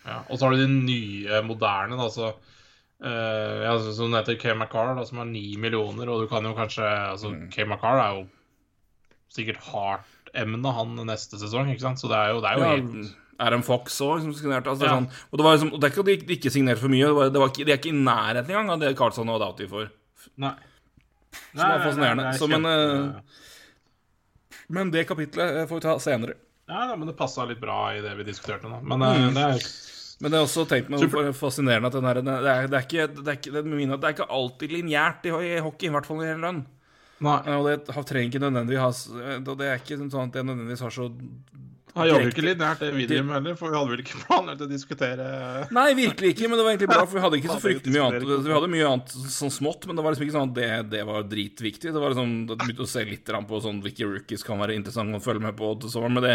Ja, og så har du de nye, moderne, da, så uh, ja, Som heter Kay McCarr, da, som har ni millioner, og du kan jo kanskje altså, mm. Kay McCarr er jo sikkert hardt-emne, han neste sesong, ikke sant? Så det er jo, det er jo helt Adam Fox òg, som signerte. Altså, ja. sånn, og det var liksom, og det er ikke at de, ikke signerte for mye, det var, det var ikke, de er ikke i nærheten engang av det Carlsson og Doughty får. Nei. Som er fascinerende. Så, men, uh, men det kapitlet får vi ta senere. Ja, men det passa litt bra i det vi diskuterte nå. Men uh, det er men det er også tenkt meg Super. fascinerende at den her, det, er, det, er ikke, det, er ikke, det, er, ikke alltid lineært i, i hockey, i hvert fall når det gjelder lønn. Nei. Og det trenger ikke nødvendigvis ha Det er ikke sånn at det nødvendigvis har så han jobber ikke litt nært det vi heller, for vi hadde vel ikke planlagt å diskutere Nei, virkelig ikke, men det var egentlig bra, for vi hadde ikke så fryktelig mye annet. Vi hadde mye annet sånn smått, men det var liksom ikke sånn at det, det var dritviktig. Det var liksom det begynte å se litt på sånn hvilke rookies kan være interessant å følge med på til sommeren, men det,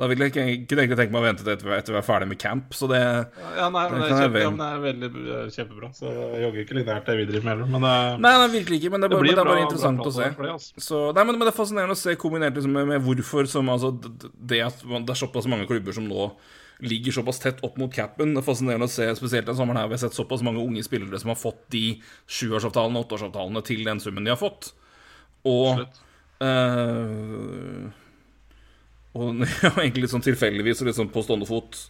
da ville jeg ikke, kunne egentlig tenke meg å vente til etter, etter vi er ferdig med camp, så det Ja, nei, men det, er, kjempe, ja, men det er veldig kjempebra, så jeg jogger ikke litt nært det vi driver med heller, men det, Nei, nei, virkelig ikke, men det, er bare, det, det er bare interessant å se. Det, altså. så, nei, men, men, det er fascinerende å se kombinert liksom, med, med hvorfor som altså det at det er såpass mange klubber som nå ligger såpass tett opp mot capen. Det er fascinerende å se, spesielt den sommeren her, vi har sett såpass mange unge spillere som har fått de sjuårsavtalene åtteårsavtalene til den summen de har fått. Og uh, Og [laughs] ja, egentlig litt sånn tilfeldigvis og liksom på stående fot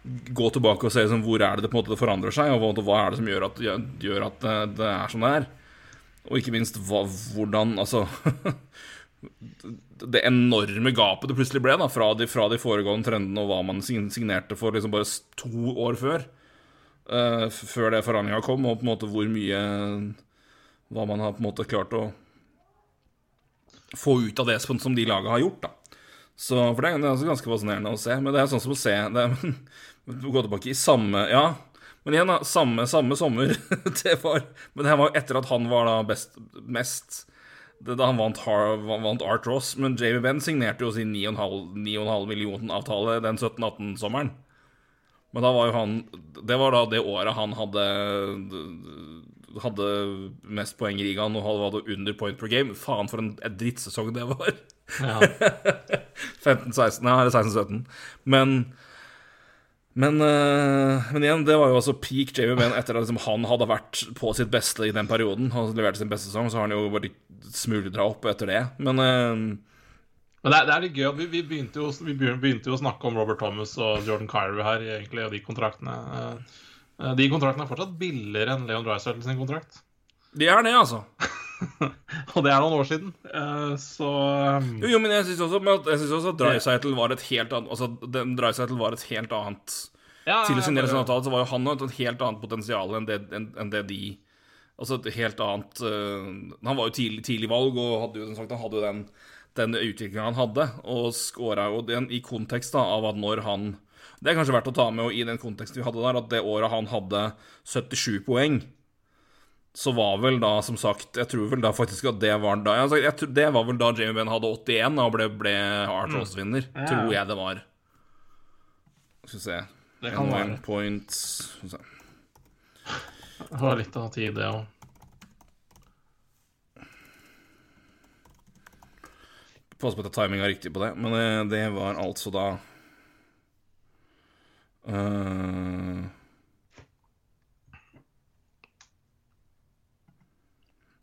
gå tilbake og se liksom, hvor er det det på en måte forandrer seg, og hva er det som gjør at, gjør at det, det, er som det er. Og ikke minst hva, hvordan Altså [laughs] det enorme gapet det plutselig ble da, fra de, fra de foregående trendene og hva man signerte for liksom bare to år før. Uh, før det forhandlinga kom, og på en måte hvor mye Hva man har på en måte klart å få ut av det som de laga har gjort. da så, For det er ganske fascinerende å se. Men det er sånn som å se [laughs] det, Gå tilbake i samme Ja, men igjen, da. Samme, samme sommer. [laughs] det var, men det her var etter at han var da best, mest da han vant, vant, Art Ross. Men Jamie Benn signerte jo sin 9,5 million-avtale den 17-18-sommeren. Men da var jo han Det var da det året han hadde Hadde mest poeng i ligaen og hadde under point per game. Faen, for en drittsesong det var. Ja. [laughs] 15-16, nei, 16-17. Men men, uh, men, igjen, det var jo også peak Jamie Benn etter at liksom, han hadde vært på sitt beste i den perioden. Han leverte sin beste sesong, så har han jo bare smuldra opp etter det. Men, uh, men det, er, det, er, litt gøy vi, vi, begynte jo, vi, begynte jo, å snakke om Robert Thomas og Jordan Kyrie her, egentlig, og de kontraktene. Uh, de kontraktene er fortsatt billigere enn Leon Dreisaitl sin kontrakt. De er det, altså. [laughs] [laughs] og det er noen år siden, så um, jo, jo, men jeg syns også, også, at Dreisaitl var et helt annet Altså, den Dreisaitl var et helt annet ja, Til å signere sin avtale så var jo han et helt annet potensial enn det, enn, enn det de Altså et helt annet uh, Han var jo tidlig, tidlig, valg og hadde jo, sagt, han hadde jo den, den utviklinga han hadde, og scora jo den i kontekst da, av at når han Det er kanskje verdt å ta med i den konteksten vi hadde der, at det året han hadde 77 poeng så var vel da, som sagt Jeg tror vel da faktisk at det var da jeg, jeg, Det var vel da Jamie Benn hadde 81 og ble, ble Art Ross-vinner. Mm. Ja. Tror jeg det var. Skal vi se Det kan være. Points Det var litt av tid, det òg. Pass på at timinga er riktig på det, men det, eh, det var altså da uh,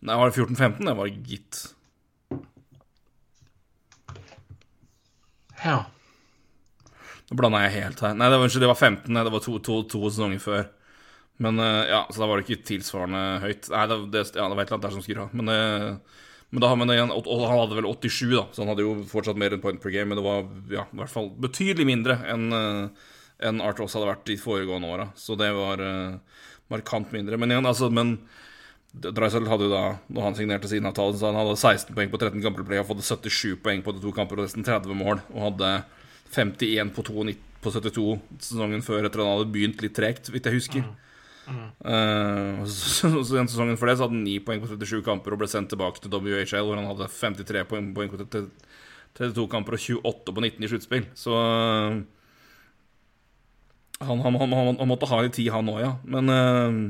Nei, var det 14-15? Det var gitt. Ja. Nå blanda jeg helt her. Nei, det var, det var 15. Det var to, to, to sesonger før. Men uh, ja, så da var det ikke tilsvarende høyt. Nei, det, det, ja, det var et eller annet der som skurra. Men, uh, men da men igjen, og, han hadde vel 87, da, så han hadde jo fortsatt mer enn point per game. Men det var ja, i hvert fall betydelig mindre enn en enn Art Ross hadde vært de foregående åra. Så det var markant mindre. Men igjen, altså men Dreisel hadde jo da, når han signerte sin avtale, så han hadde 16 poeng på 13 kamper play, og fått 77 poeng på de to kamper og nesten 30 mål. Og hadde 51 på, 92, på 72 sesongen før, etter at han hadde begynt litt tregt, hvis jeg husker. Mm. Mm. Uh, så, så, den sesongen for det så hadde han 9 poeng på 37 kamper og ble sendt tilbake til WHL, hvor han hadde 53 poeng, poeng på 32 kamper og 28 på 19 i sluttspill. Så uh, han, han, han, han, måtte ha litt tid, han òg, ja. Men uh,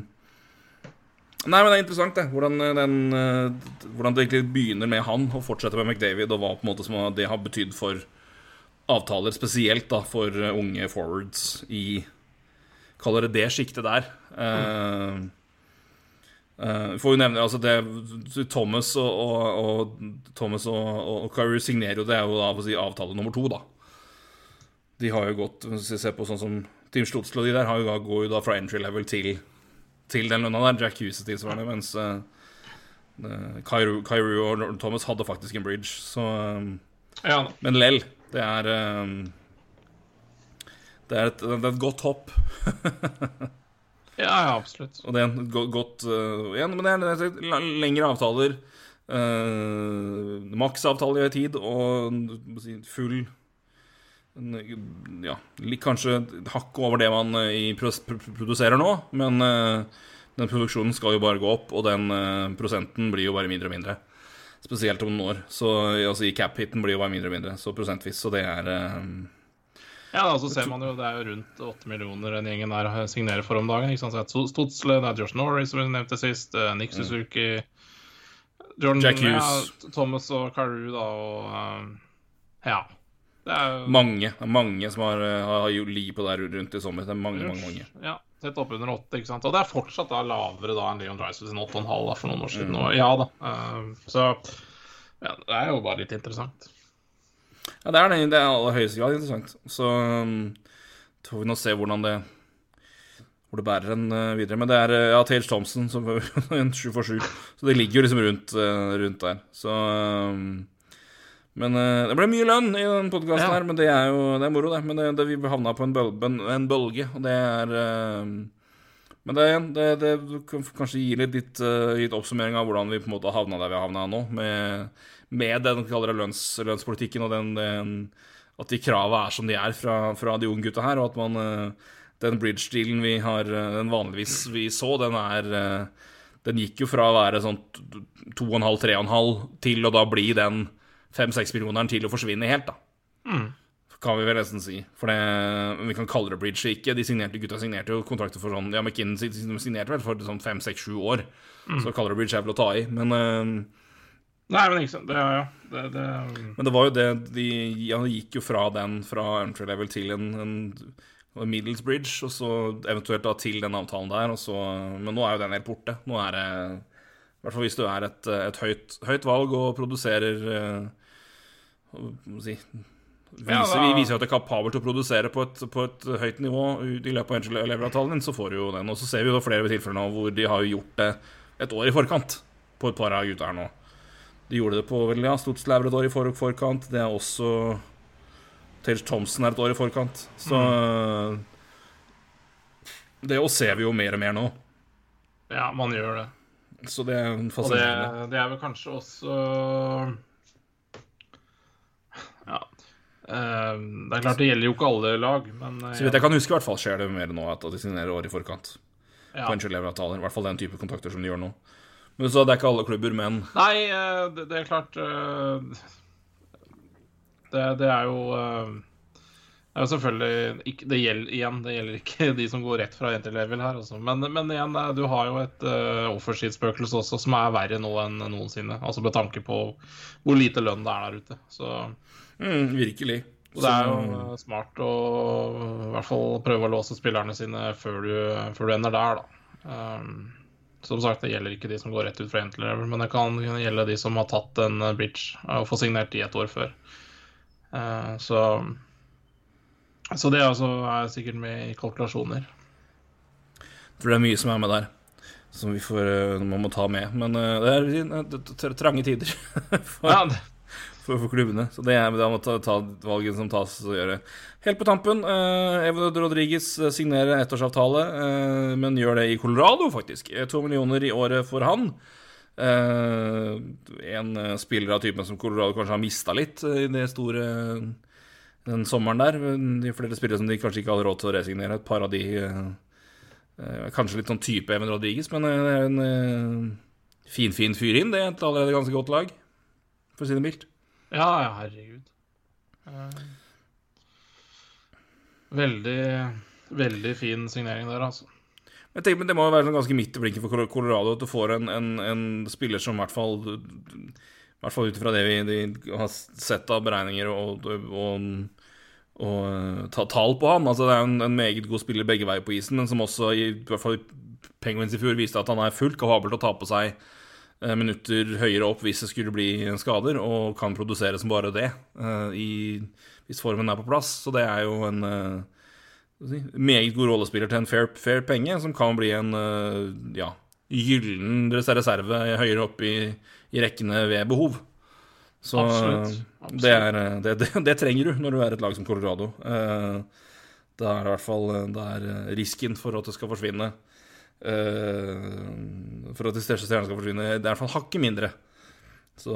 Nei, men det er interessant, det. Hvordan, eh, den, eh, hvordan, det egentlig begynner med han og fortsetter med McDavid, og hva på en måte som det har betydd for avtaler, spesielt da for eh, unge forwards i Kaller det det sjiktet der. Mm. Uh, får jo nevne altså det, Thomas og, og, og Thomas og, og Kyrie signerer jo det er jo da si, avtale nummer to, da. De har jo gått Hvis vi ser på sånn som Team Stutzle og de der, har jo, går jo da fra entry level til til den lønna der. Jack Hughes tilsvarende. Mens uh, Kyru, og Thomas hadde faktisk en bridge, så um, ja. Men lell. Det er um, det, er et, det er et godt hopp. [laughs] ja, ja, absolutt. Og det er en godt uh, igjen, Men det er, det er lengre avtaler. Uh, Maksavtale i tid og full ja, kanskje hakk over det man eh, produserer nå, men eh, den produksjonen skal jo bare gå opp, og den eh, prosenten blir jo bare mindre og mindre. Spesielt om noen år. Så altså, i cap-hiten blir jo bare mindre og mindre, så prosentvis. Så det er Ja, da, så ser man jo det er jo rundt 8 millioner den gjengen der signerer for om dagen. Ikke sant? Så Stotsle, det er Josh Norris, som vi nevnte sist, Nick mm. Suzuki Jordan, Jack Hughes. Ja, Thomas og Carew, da, og Ja. Er... Mange mange som har, eh, har li på der rundt i sommer. Det er mange, mange, mange. Ja, Tett oppunder åtte. ikke sant? Og det er fortsatt da lavere da enn Leon Drysdale sin 8,5 for noen år siden. Mm. Og ja da. Uh, så ja, det er jo bare litt interessant. Ja, det er det. Det er aller høyeste grad interessant. Så um, får vi nå se hvordan det hvor det bærer en uh, videre. Men det er ja, Tage Thompson som [laughs] en sju for sju. Så det ligger jo liksom rundt, rundt der. Så um, men uh, det ble mye lønn i den podkasten ja. her, men det er jo det er moro, det. Men det, det, vi havna på en, bøl, en, bølge, og det er uh, Men det, det, det kan kanskje gi litt, litt, uh, litt, oppsummering av hvordan vi på en måte havna der vi har havna nå, med, med den kaller det lønns, lønnspolitikken og den, den, at de krava er som de er fra, fra de unge gutta her, og at man den bridge-dealen vi har den vanligvis vi så, den er Den gikk jo fra å være sånn 2,5-3,5 til å da bli den 5-6 millioneren til å forsvinne helt, da. Mm. Kan vi vel nesten si. For det, vi kan kalle det bridge ikke. De signerte, gutta signerte jo kontrakter for sånn Ja, McKinnon signerte vel for sånn 5-6-7 år. Mm. Så kaller det bridge er vel å ta i. Men uh, Nei, men ikke sant. Det, ja, det, det, Men det var jo det de ja, gikk jo fra den, fra entry level til en, en Middles Bridge, og så eventuelt da til den avtalen der. Og så, men nå er jo den helt borte. Nå er det I hvert fall hvis du er et, et høyt, høyt, valg og produserer uh, si, viser. Vi viser at det er kapabel til å produsere på et, på et høyt nivå i løpet av entry-level-avtalen din, så får du jo den. Og så ser vi jo flere tilfeller nå hvor de har gjort det et år i forkant på et par av gutta her nå. De gjorde det på vel, ja, et år i for forkant. Det er også Tage Thompson er et år i forkant. Så mm. Det å ser vi jo mer og mer nå. Ja, man gjør det. Så det er fascinerende. Og det, det er vel kanskje også Ja. Uh, det er klart det gjelder jo ikke alle lag, men Så vidt jeg kan huske, i hvert fall skjer det mer nå at de signerer år i forkant. Ja. På entry-level-avtaler. I hvert fall den type kontakter som de gjør nå. Men så det er ikke alle klubber, men Nei, eh, det, er klart eh, det, det, er jo eh, Det er jo selvfølgelig ikke, Det gjelder igjen, det gjelder ikke de som går rett fra entry-level her, altså. men, men, igjen, du har jo et uh, offersheet-spøkelse også som er verre nå enn noensinne. Altså med tanke på hvor lite lønn det er der ute. Så mm, Virkelig. Og det er jo smart å i hvert fall prøve å låse spillerne sine før du, før du ender der, da. Um, som sagt, det gjelder ikke de som går rett ut fra entry level, men det kan gjelde de som har tatt en eh, bridge og får signert de et år før. Uh, så, så det altså er sikkert med i kalkulasjoner. Jeg tror det er mye som er med der, som vi får, man må ta med. Men det er trange tider. [laughs] for, ja, for, for klubbene. Så det er da må ta, ta valget som tas og gjøre. Helt på tampen, eh, Evo Rodriguez eh, signerer ettårsavtale, eh, men gjør det i Colorado, faktisk. Eh, to millioner i året for han. Eh, en eh, spiller av typen som Colorado kanskje har mista litt i det store den sommeren der. De flere spillere som de kanskje ikke hadde råd til å resignere. Et par av de Kanskje litt sånn type Even Rodriguez, men en finfin fin fyr inn. Det er et allerede ganske godt lag, for å si det mildt. Ja, ja, herregud. Uh, veldig, veldig fin signering der, altså. Jeg tenker, men Det må jo være sånn ganske midt i blinken for Colorado at du får en, en, en spiller som i hvert fall I hvert fall ut ifra det vi har sett av beregninger og, og, og, og eh, ta tall på ham. Altså, det er en, en, meget god spiller begge veier på isen, men som også i, i hvert fall Penguins i fjor viste at han er fullt kapabel til å ta på seg Eh, minutter høyere opp hvis det skulle bli skader, og kan produsere som bare det uh, i, hvis formen er på plass. Så det er jo en uh, si, meget god rollespiller til en fair, fair, penge, som kan bli en ja, gyllen reserve høyere opp i, i, rekkene ved behov. Så Absolutt. Absolutt. Det, er, det, det, det, trenger du når du er et lag som Colorado. da er det i hvert fall risken for at det skal forsvinne for at de største stjernene skal forsvinne. Det er i hvert fall hakket mindre. Så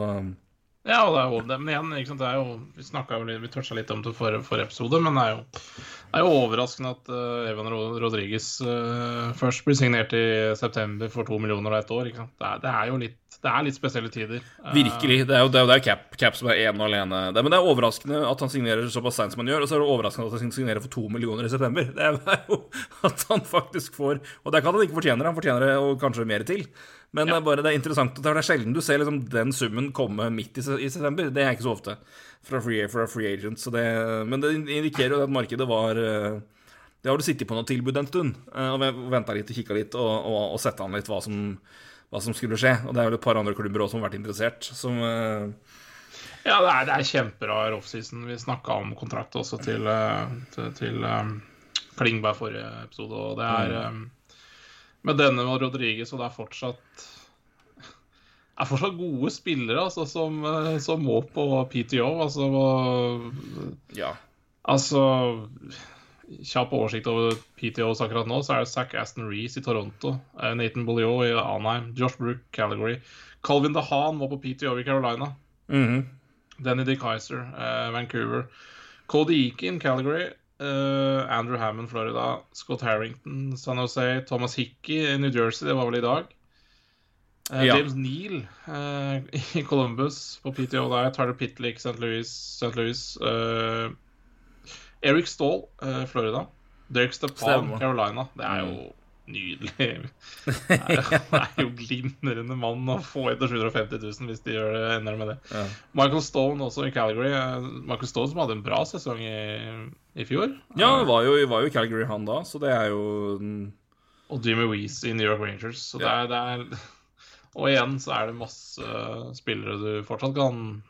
Ja, og det er jo det. Men igjen, ikke sant? det er jo Vi snakka jo litt, vi toucha litt om det forrige for episode, men det er jo, det er jo overraskende at uh, Evan Rodriguez uh, først blir signert i september for to millioner og ett år. Ikke sant? Det er, det er jo litt det er litt spesielle tider. Virkelig. Det er jo, det er jo cap, cap, som er ene og alene. Det, men det er overraskende at han signerer såpass seint som han gjør, og så er det overraskende at han signerer for to millioner i september. Det er jo [laughs] at han faktisk får Og det er ikke at han ikke fortjener det, han fortjener det og kanskje mer til. Men ja. det, er bare, det er interessant. at Det er sjelden du ser liksom den summen komme midt i, i september. Det er ikke så ofte fra free, fra free agent. Det, men det indikerer jo at markedet var eh, Det har du sittet på noe tilbud en stund eh, og venta litt og kikka litt og, og, og sett an litt hva som hva som skulle skje. Og det er vel et par andre klubber også som har vært interessert. Som uh... Ja, det er, det er kjemperar offseason. Vi snakka om kontrakt også til, eh, til, til um, Klingberg forrige episode, og det er um, Med denne og Rodriguez, og det er fortsatt [laughs] er fortsatt gode spillere altså, som, som må på PTO. Altså, ja. altså kjapp oversikt over PTOs akkurat nå, så er det Zack Aston Reece i Toronto, eh, Nathan Bolliot i Anheim, Josh Brook, Calgary. Calvin DeHaan må på PTO i Carolina. Mm -hmm. Danny De Kaiser, uh, Vancouver. Cody Eakin, Calgary. Uh, Andrew Hammond, Florida. Scott Harrington, San Jose. Thomas Hickey i New Jersey, det var vel i dag. Uh, ja. James Neal uh, [laughs] i Columbus på PTO der. Tyler Pitlick, St. Louis. St. Louis. Eric Stahl, Florida. Dirk Stepan, Carolina. Det er jo mm nydelig. Det er, er jo glimrende mann å få etter 750 000 hvis de gjør det, ender med det. Ja. Michael Stone også i Calgary. Michael Stone som hadde en bra sesong i, i fjor. Ja, det var jo, var jo Calgary han da, så det er jo Og Jimmy Weeze i New York Rangers. Så ja. det er, det er Og igjen så er det masse spillere du fortsatt kan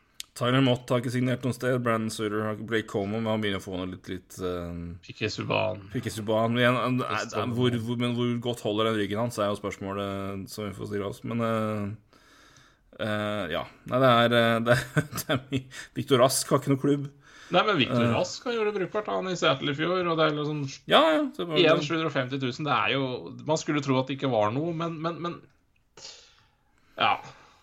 Tyler Mott har ikke signert noe sted. Brandon Sutter har ikke Blake Como, men han begynner å få noe litt, litt uh, Piquet Subhaan. Men, hvor, hvor, men hvor godt holder den ryggen hans, er jo spørsmålet som vi får stille oss. Men uh, uh, ja. Nei, det er, [laughs] det er, det er Victor Rask har ikke noe klubb. Nei, men Victor Rask har gjort det brukbart. Han i Seattle i fjor. Og det er liksom ja, ja, Igjen 750 000. Det er jo Man skulle tro at det ikke var noe, men, men, men Ja.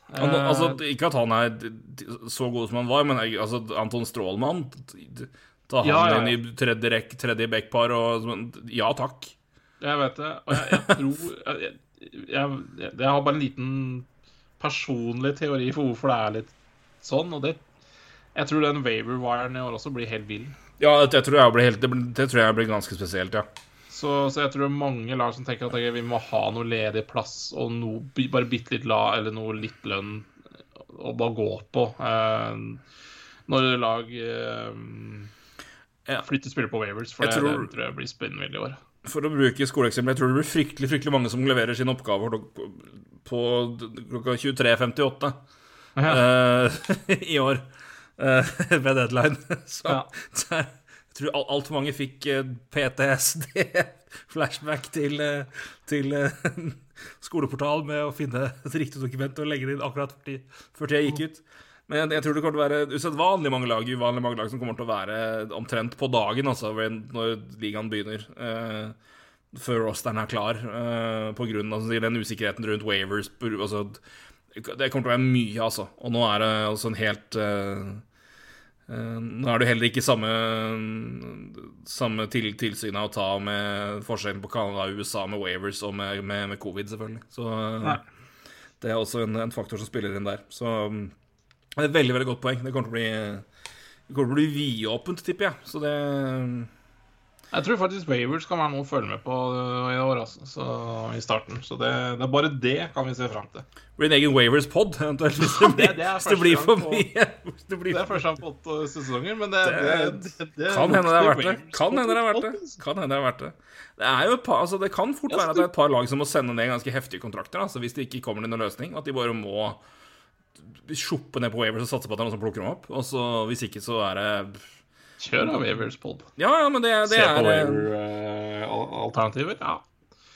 Han, altså, ikke at han er så god som han var, men altså, Anton Strålmann Ta han ja, ja, inn i tredje, rekk, tredje backpar og Ja takk. Jeg vet det. Og jeg, jeg tror [laughs] jeg, jeg, jeg, har bare en liten personlig teori for hvorfor det er litt sånn. Og det, jeg tror den waiver-wiren i år også blir helt vill. Ja, det, tror jeg blir helt, det, det tror jeg blir ganske spesielt, ja. Så, så, jeg tror det er mange lag som tenker at okay, vi må ha noe ledig plass og noe, bare bitte litt la eller noe litt lønn å bare gå på. Eh, når lag eh, flytter spillere på Wavers, for jeg det, tror, det tror jeg blir spennende i år. For å bruke skoleeksempel, jeg tror det blir fryktelig fryktelig mange som leverer sine oppgaver på, på klokka 23.58 ja. uh, [laughs] i år uh, ved deadline. [laughs] Så ja. der, tror altfor mange fikk eh, PTSD, [laughs] flashback til, eh, til eh, [laughs] skoleportal med å finne et riktig dokument og legge det inn akkurat før tida gikk ut. Men jeg tror det kommer til å være usedvanlig mange lag uvanlig mange lag som kommer til å være omtrent på dagen altså, når ligaen begynner. Uh, før rosteren er klar, uh, på grunn av altså, den usikkerheten rundt waivers. Altså, det kommer til å være mye, altså. Og nå er det altså en helt uh, nå er det heller ikke samme, samme til, tilsynet å ta med forskjellen på Canada og USA med Wavers og med, med, med covid, selvfølgelig. Så Nei. det er også en, en, faktor som spiller inn der. Så det er et veldig veldig godt poeng. Det kommer til å bli, det kommer til å bli vidåpent, tipper jeg. Så det jeg tror faktisk Wavers kan være noe å følge med på øh, i år, altså, så, i starten. Så det, det, er bare det kan vi se fram til. Det blir en egen Wavers-pod, eventuelt, [laughs] hvis det, blir, det, det blir for mye. Det, blir... det er første gang på åtte sesonger, men det, Kan hende det er verdt det. Kan hende det er verdt det. Kan hende det er verdt det. Det, er jo et par, altså, det kan fort være at det er et par lag som må sende ned ganske heftige kontrakter, altså, hvis det ikke kommer til noen løsning. At de bare må shoppe ned på Wavers og satse på at det er noen som plukker dem opp. Og så, hvis ikke, så er det Kjør av Wavers pod. Ja, ja, men det, det Se på Waver-alternativer. ja.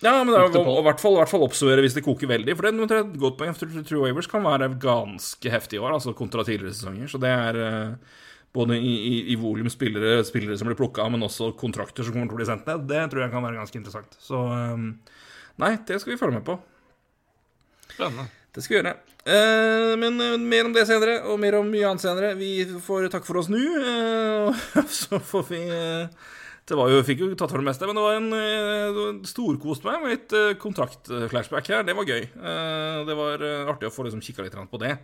Ja, men det er og i hvert fall oppsummere hvis det koker veldig. For det er et godt poeng. True Wavers kan være ganske heftig i år, altså kontra tidligere sesonger. Så det er uh, både i, i, i volum spillere, spillere, som blir plukka, men også kontrakter som kommer til å bli sendt ned. Det tror jeg kan være ganske interessant. Så um, nei, det skal vi følge med på. Spennende. Det skal vi gjøre. Uh, men uh, mer om det senere, og mer om mye annet senere. Vi får takke for oss nå. Uh, [laughs] så får vi Det var jo, fikk jo tatt for det meste, men det var en uh, storkost meg med litt kontraktflashback her. Det var gøy. det var artig å få liksom kikka litt på det.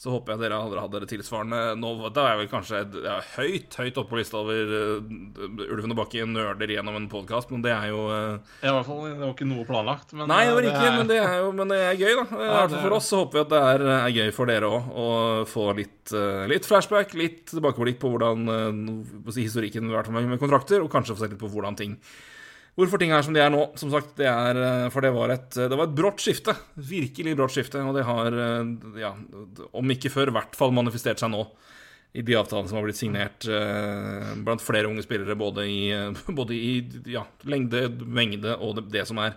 Så håper jeg dere andre hadde det tilsvarende. Nå da er jeg vel kanskje ja, høyt høyt oppe på lista over uh, Ulven og Bakken nerder gjennom en podkast, men det er jo uh, Ja, i hvert fall, Det var ikke noe planlagt. Men, nei, det var ikke, det er... men, det er jo, men det er gøy, da. I ja, hvert fall for oss så håper vi at det er, er gøy for dere òg å få litt, uh, litt, flashback, litt tilbakeblikk på hvordan uh, historikken har vært med kontrakter, og kanskje få sett litt på hvordan ting Hvorfor ting er som de er nå. Som sagt, det er, eh, for det var, et, det var et brått skifte. Virkelig brått skifte. Og det har, eh, ja, om ikke før, i hvert fall manifestert seg nå. I de avtalene som har blitt signert eh, blant flere unge spillere, både i, [laughs] både i ja, lengde, mengde og det, det som er.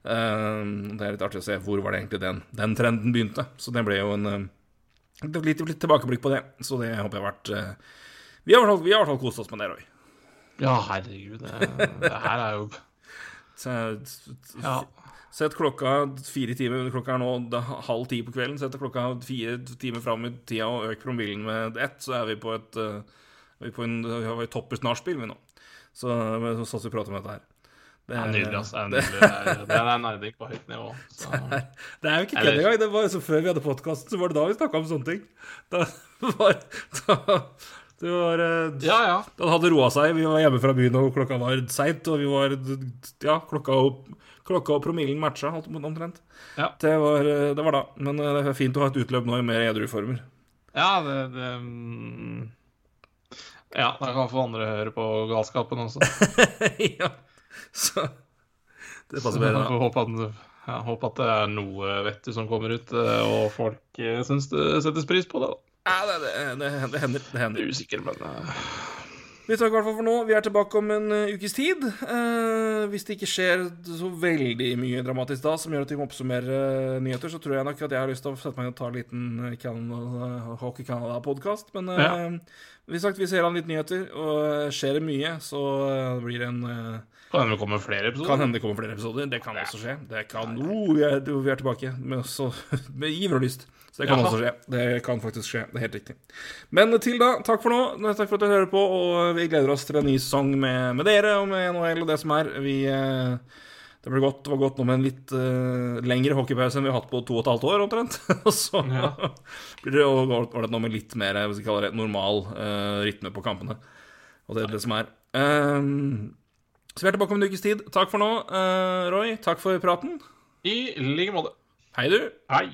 Eh, det er litt artig å se hvor var det egentlig den, den trenden begynte. Så det ble jo en eh, litt, litt tilbakeblikk på det. Så det håper jeg har vært eh, Vi har i hvert fall kost oss med det, Roy. Ja, herregud. Det, det her er jo ja. Sett klokka fire timer Klokka er nå det er halv ti på kvelden. Sett klokka fire timer fram i tida og øk promillen med ett, så er vi på et uh, vi på en, vi har toppers nachspiel, vi nå. Så sånn som vi prater om dette her. Det er nydelig, altså. Det er, det er nerding på høyt nivå. [laughs] Så. Det, er, det er jo ikke kødd engang. Det var så Før vi hadde podkasten, så var det da vi snakka om sånne ting. Da [laughs] var, da, var eh, Ja, ja. Den hadde roa seg. Vi var hjemme fra byen, og klokka var seint. Og vi var Ja, klokka og, klokka og promillen matcha omtrent. Ja. Det, var, eh, det var da. Men eh, det er fint å ha et utløp nå i mer edru former. Ja, det, det mm, Ja, da kan få andre høre på galskapen også. [laughs] ja. Så det passer bedre. Får Håpe at, ja, håpe at det er noe vettet som kommer ut, og folk syns det settes pris på det. Ja, det, det, det, det hender. Det hender. Usikker, men uh... Vi takker i hvert fall for nå. Vi er tilbake om en ukes tid. Eh, hvis det ikke skjer så veldig mye dramatisk da som gjør at vi må oppsummere nyheter, så tror jeg nok at jeg har lyst til å sette meg ned og ta en liten Canada, Hockey Canada-podkast. Men ja. vi, sagt, vi ser an litt nyheter, og skjer det mye, så blir det en kan hende det kommer flere episoder. Kan hende det kommer flere episoder. Det kan også skje. Det kan oh, vi, er, vi er tilbake med, så, [laughs] med iver og lyst. Så det kan Jaha. også skje. Det kan faktisk skje. Det er helt riktig. Men til da, takk for nå. Takk for at du hører på, og vi gleder oss til en ny sesong med, med dere og med NHL og det som er. Vi eh, det ble godt, var godt nå med en litt uh, lengre hockeypause enn vi har hatt på to og et halvt år, omtrent. [laughs] og så ja. blir det, var det nå med litt mer hvis vi kaller det, normal uh, rytme på kampene. Og det er det som er. Um, så vi er tilbake om en ukes tid. Takk for nå, uh, Roy. Takk for praten. I like måte. Hei, du. Hei.